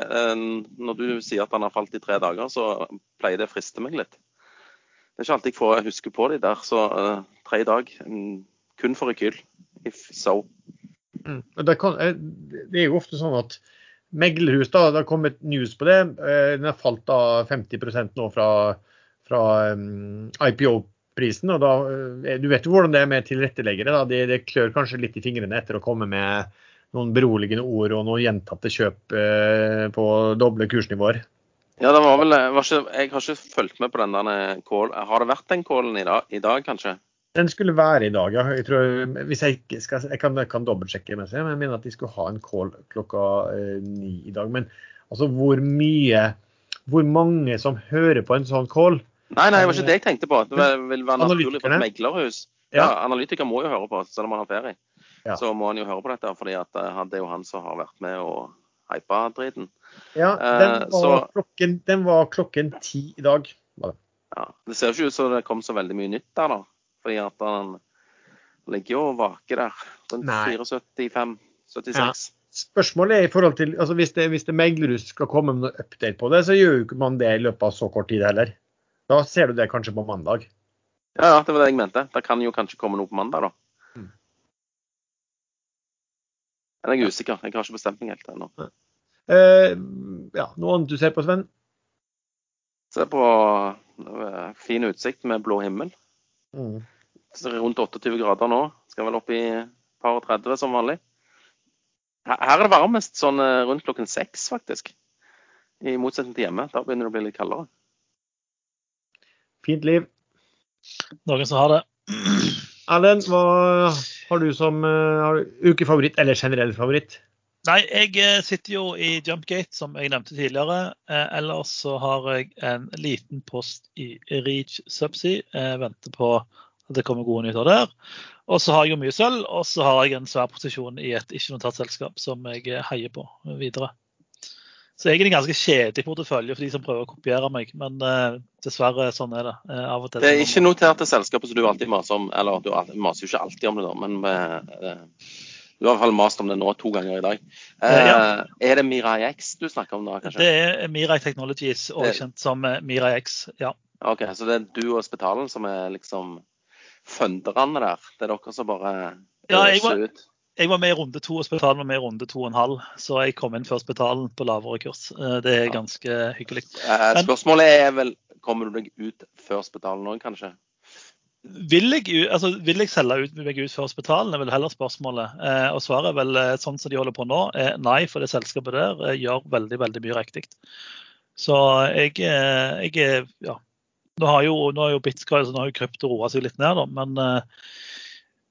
når du sier at han har falt i tre dager, så pleier det å friste meg litt. Det er ikke alltid jeg får huske på de der. Så uh, tre i dag. Um, kun for rekyl. If so. Mm. Det, kan, eh, det er jo ofte sånn at meglerhus, da, det har kommet news på det. eh, Den har falt da 50 nå fra, fra um, IPO-prisen. og da, Du vet jo hvordan det er med tilretteleggere. da, Det de klør kanskje litt i fingrene etter å komme med noen beroligende ord og noen gjentatte kjøp eh, på doble kursnivåer. Ja, det var vel var ikke, Jeg har ikke fulgt med på den der callen. Har det vært den callen i dag, i dag kanskje? Den skulle være i dag. ja. Jeg tror, hvis jeg skal, jeg kan, kan dobbeltsjekke, mens jeg, men jeg mener at de skulle ha en call klokka eh, ni i dag. Men altså, hvor mye Hvor mange som hører på en sånn call? Nei, nei, det var ikke det jeg tenkte på. Det vil være naturlig for et meglerhus. Ja, Ja. Analytiker må jo høre på, selv om han har ferie. Ja. Så må han jo høre på dette, fordi at eh, det er jo han som har vært med og hypa driten. Ja, Eh, den var, så- klokken, den var klokken ti i dag. Ja. Det ser ikke ut som det kom så veldig mye nytt der, da. Fordi at han ligger jo og vaker der. Rundt Nei. 74-76. Spørsmålet er i forhold til, altså Hvis det, hvis det meglerhus skal komme med noe update på det, så gjør jo ikke man det i løpet av så kort tid heller. Da ser du det kanskje på mandag. Ja, ja, det var det jeg mente. Det kan jo kanskje komme noe på mandag, da. Mm. Men jeg er usikker. Jeg har ikke bestemt meg helt ennå. Eh, ja, Noe annet du ser på, Sven? Ser på eh, fin utsikt med blå himmel. Mm. Rundt 28 grader nå. Skal vel opp i par og 30 som vanlig. Her er det varmest sånn eh, rundt klokken seks, faktisk. I motsetning til hjemme. Da begynner det å bli litt kaldere. Fint liv. Noen som har det. Erlend, hva har du som eh, har du ukefavoritt, eller generell favoritt? Nei, jeg eh, sitter jo i Jumpgate, som jeg nevnte tidligere. Eh, ellers så har jeg en liten post i Reach Subsea. Jeg venter på at det kommer gode nyheter der. Og så har jeg jo mye sølv, og så har jeg en svær posisjon i et ikke-notert selskap som jeg eh, heier på videre. Så egentlig en ganske kjedelig portefølje for de som prøver å kopiere meg, men eh, dessverre sånn er det. Eh, av og til. Det er ikke noterte selskaper som du alltid maser om. Eller du maser jo ikke alltid om det, da, men eh, du har i hvert fall mast om det nå to ganger i dag. Eh, Ja. Er det Mirai X du snakker om da, kanskje? Det er Mirai Technologies, også kjent som eh, Mirai X. Ja. Ok, Så det er du og Spetalen som er liksom funderne der? Det er dere som bare Ja, jeg var- ut? Jeg var med i runde to, og Spetalen var med i runde to og en halv. Så jeg kom inn før Spetalen på lavere kurs. Eh, Det er ganske hyggelig. Eh, Men- spørsmålet er vel Kommer du deg ut før Spetalen òg, kanskje? Vil jeg, altså, vil jeg selge ut, meg ut før Spetalen, er vel heller spørsmålet. Eh, og svaret er vel eh, sånn som de holder på nå, er nei, for det selskapet der eh, gjør veldig veldig mye riktig. Så jeg, eh, jeg ja. Nå har jo, nå jo bitcoin så nå har jo krypto roa seg litt ned, da, men eh,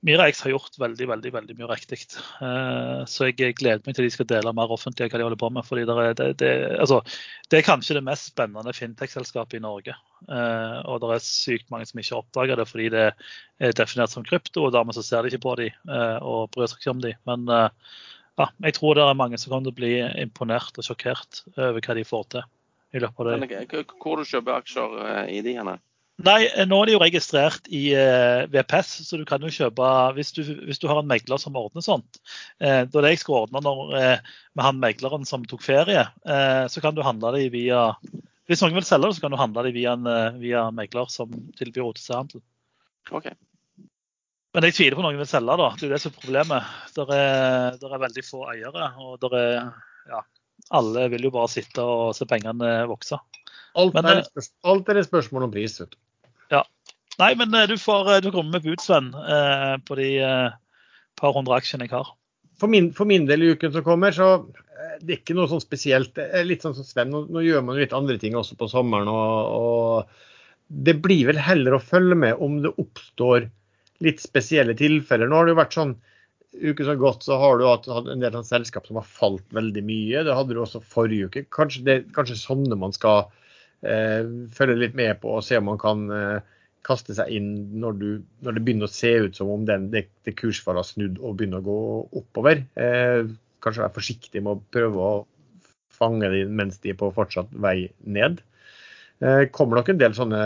Mirax har gjort veldig veldig, veldig mye riktig. Eh, så jeg gleder meg til de skal dele mer offentlig hva de holder på med. fordi det er, det, det, altså, det er kanskje det mest spennende fintech-selskapet i Norge. Eh, og det er sykt mange som ikke oppdager det fordi det er definert som krypto, og dermed så ser de ikke på de eh, og bryr seg ikke om de. Men ja, jeg tror det er mange som kommer til å bli imponert og sjokkert over hva de får til. i løpet av det. Hvor du kjøper aksjer i de henne? Nei, eh, nå er de jo registrert i eh, VPS, så du kan jo kjøpe hvis du, hvis du har en megler som ordner sånt. Eh, da det jeg skulle ordne når, eh, med han megleren som tok ferie, eh, så kan du handle de via Hvis noen vil selge det, så kan du handle de via en eh, via megler som tilbyr OTC-handel. OK. Men jeg tviler på noen vil selge, da. Det er jo det som er problemet. Der er, der er veldig få eiere, og der er ja, alle vil jo bare sitte og se pengene vokse. Alt, Men, er, eh, et alt er et spørsmål om pris. vet du. Nei, men eh, du får eh, du kommer med bud, Sven, eh, på de eh, par hundre aksjene jeg har. For min, for min del i uken som kommer, så det er ikke noe sånn spesielt. Litt sånn som Sven, nå, nå gjør man jo litt andre ting også på sommeren. Og, og det blir vel heller å følge med om det oppstår litt spesielle tilfeller. Nå har det jo vært sånn uke som har gått, så har du hatt en del sånn selskap som har falt veldig mye. Det hadde du også forrige uke. Kanskje, det, kanskje sånne man skal følge litt med på og se om man kan eh, kaste seg inn når, du, når, det begynner å se ut som om den, det, det kursfallet har snudd og begynner å gå oppover. Eh, kanskje være forsiktig med å prøve å fange dem mens de er på fortsatt vei ned. Eh, kommer nok en del sånne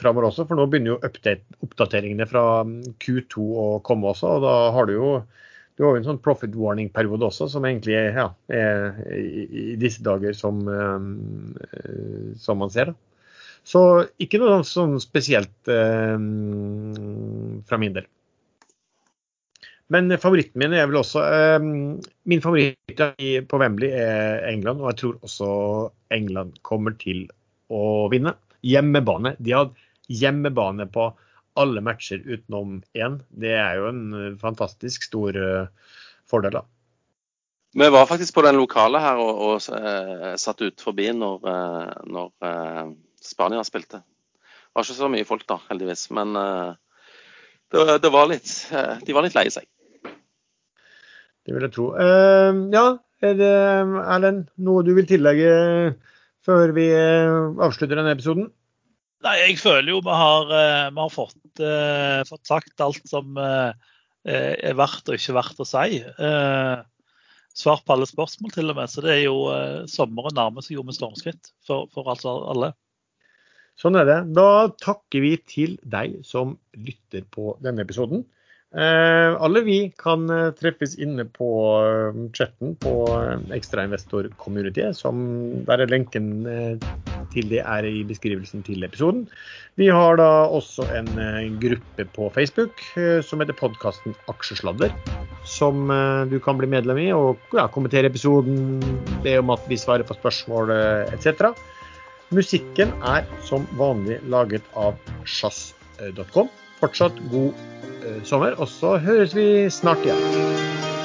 framover også, for nå begynner jo oppdateringene fra Q2 å komme også. og da har du jo du har jo en sånn profit warning-periode også, som egentlig ja, er i, disse dager som, um, som man ser. da. Så ikke noe sånn spesielt eh, fra min del. Men favoritten min er vel også eh, Min favoritt på Wembley er England, og jeg tror også England kommer til å vinne. Hjemmebane. De har hjemmebane på alle matcher utenom én. Det er jo en fantastisk stor uh, fordel. da. Vi var faktisk på den lokale her og, og uh, satt ut forbi når, uh, når Spania spilte. Det var ikke så mye folk da, heldigvis. Men det, det, var litt De var litt lei seg. Det vil jeg tro. Ja, er det, Erlend, noe du vil tillegge før vi avslutter denne episoden? Nei, jeg føler jo vi har, vi har fått, fått, sagt alt som er verdt og ikke verdt å si. Svar på alle spørsmål, til og med. Så det er jo sommeren nærmer seg jo med stormskritt for, for altså alle. Sånn er det. Da takker vi til deg som lytter på denne episoden. Eh, alle vi kan eh, treffes inne på eh, chatten på Ekstrainvestor Community, som der er lenken til det er i beskrivelsen til episoden. Vi har da også en gruppe på Facebook som heter podkasten Aksjesladder, som du kan bli medlem i og ja, kommentere episoden, be om at vi svarer på spørsmål etc. Musikken er som vanlig laget av sjazz.com. Fortsatt god eh, sommer, og så høres vi snart igjen.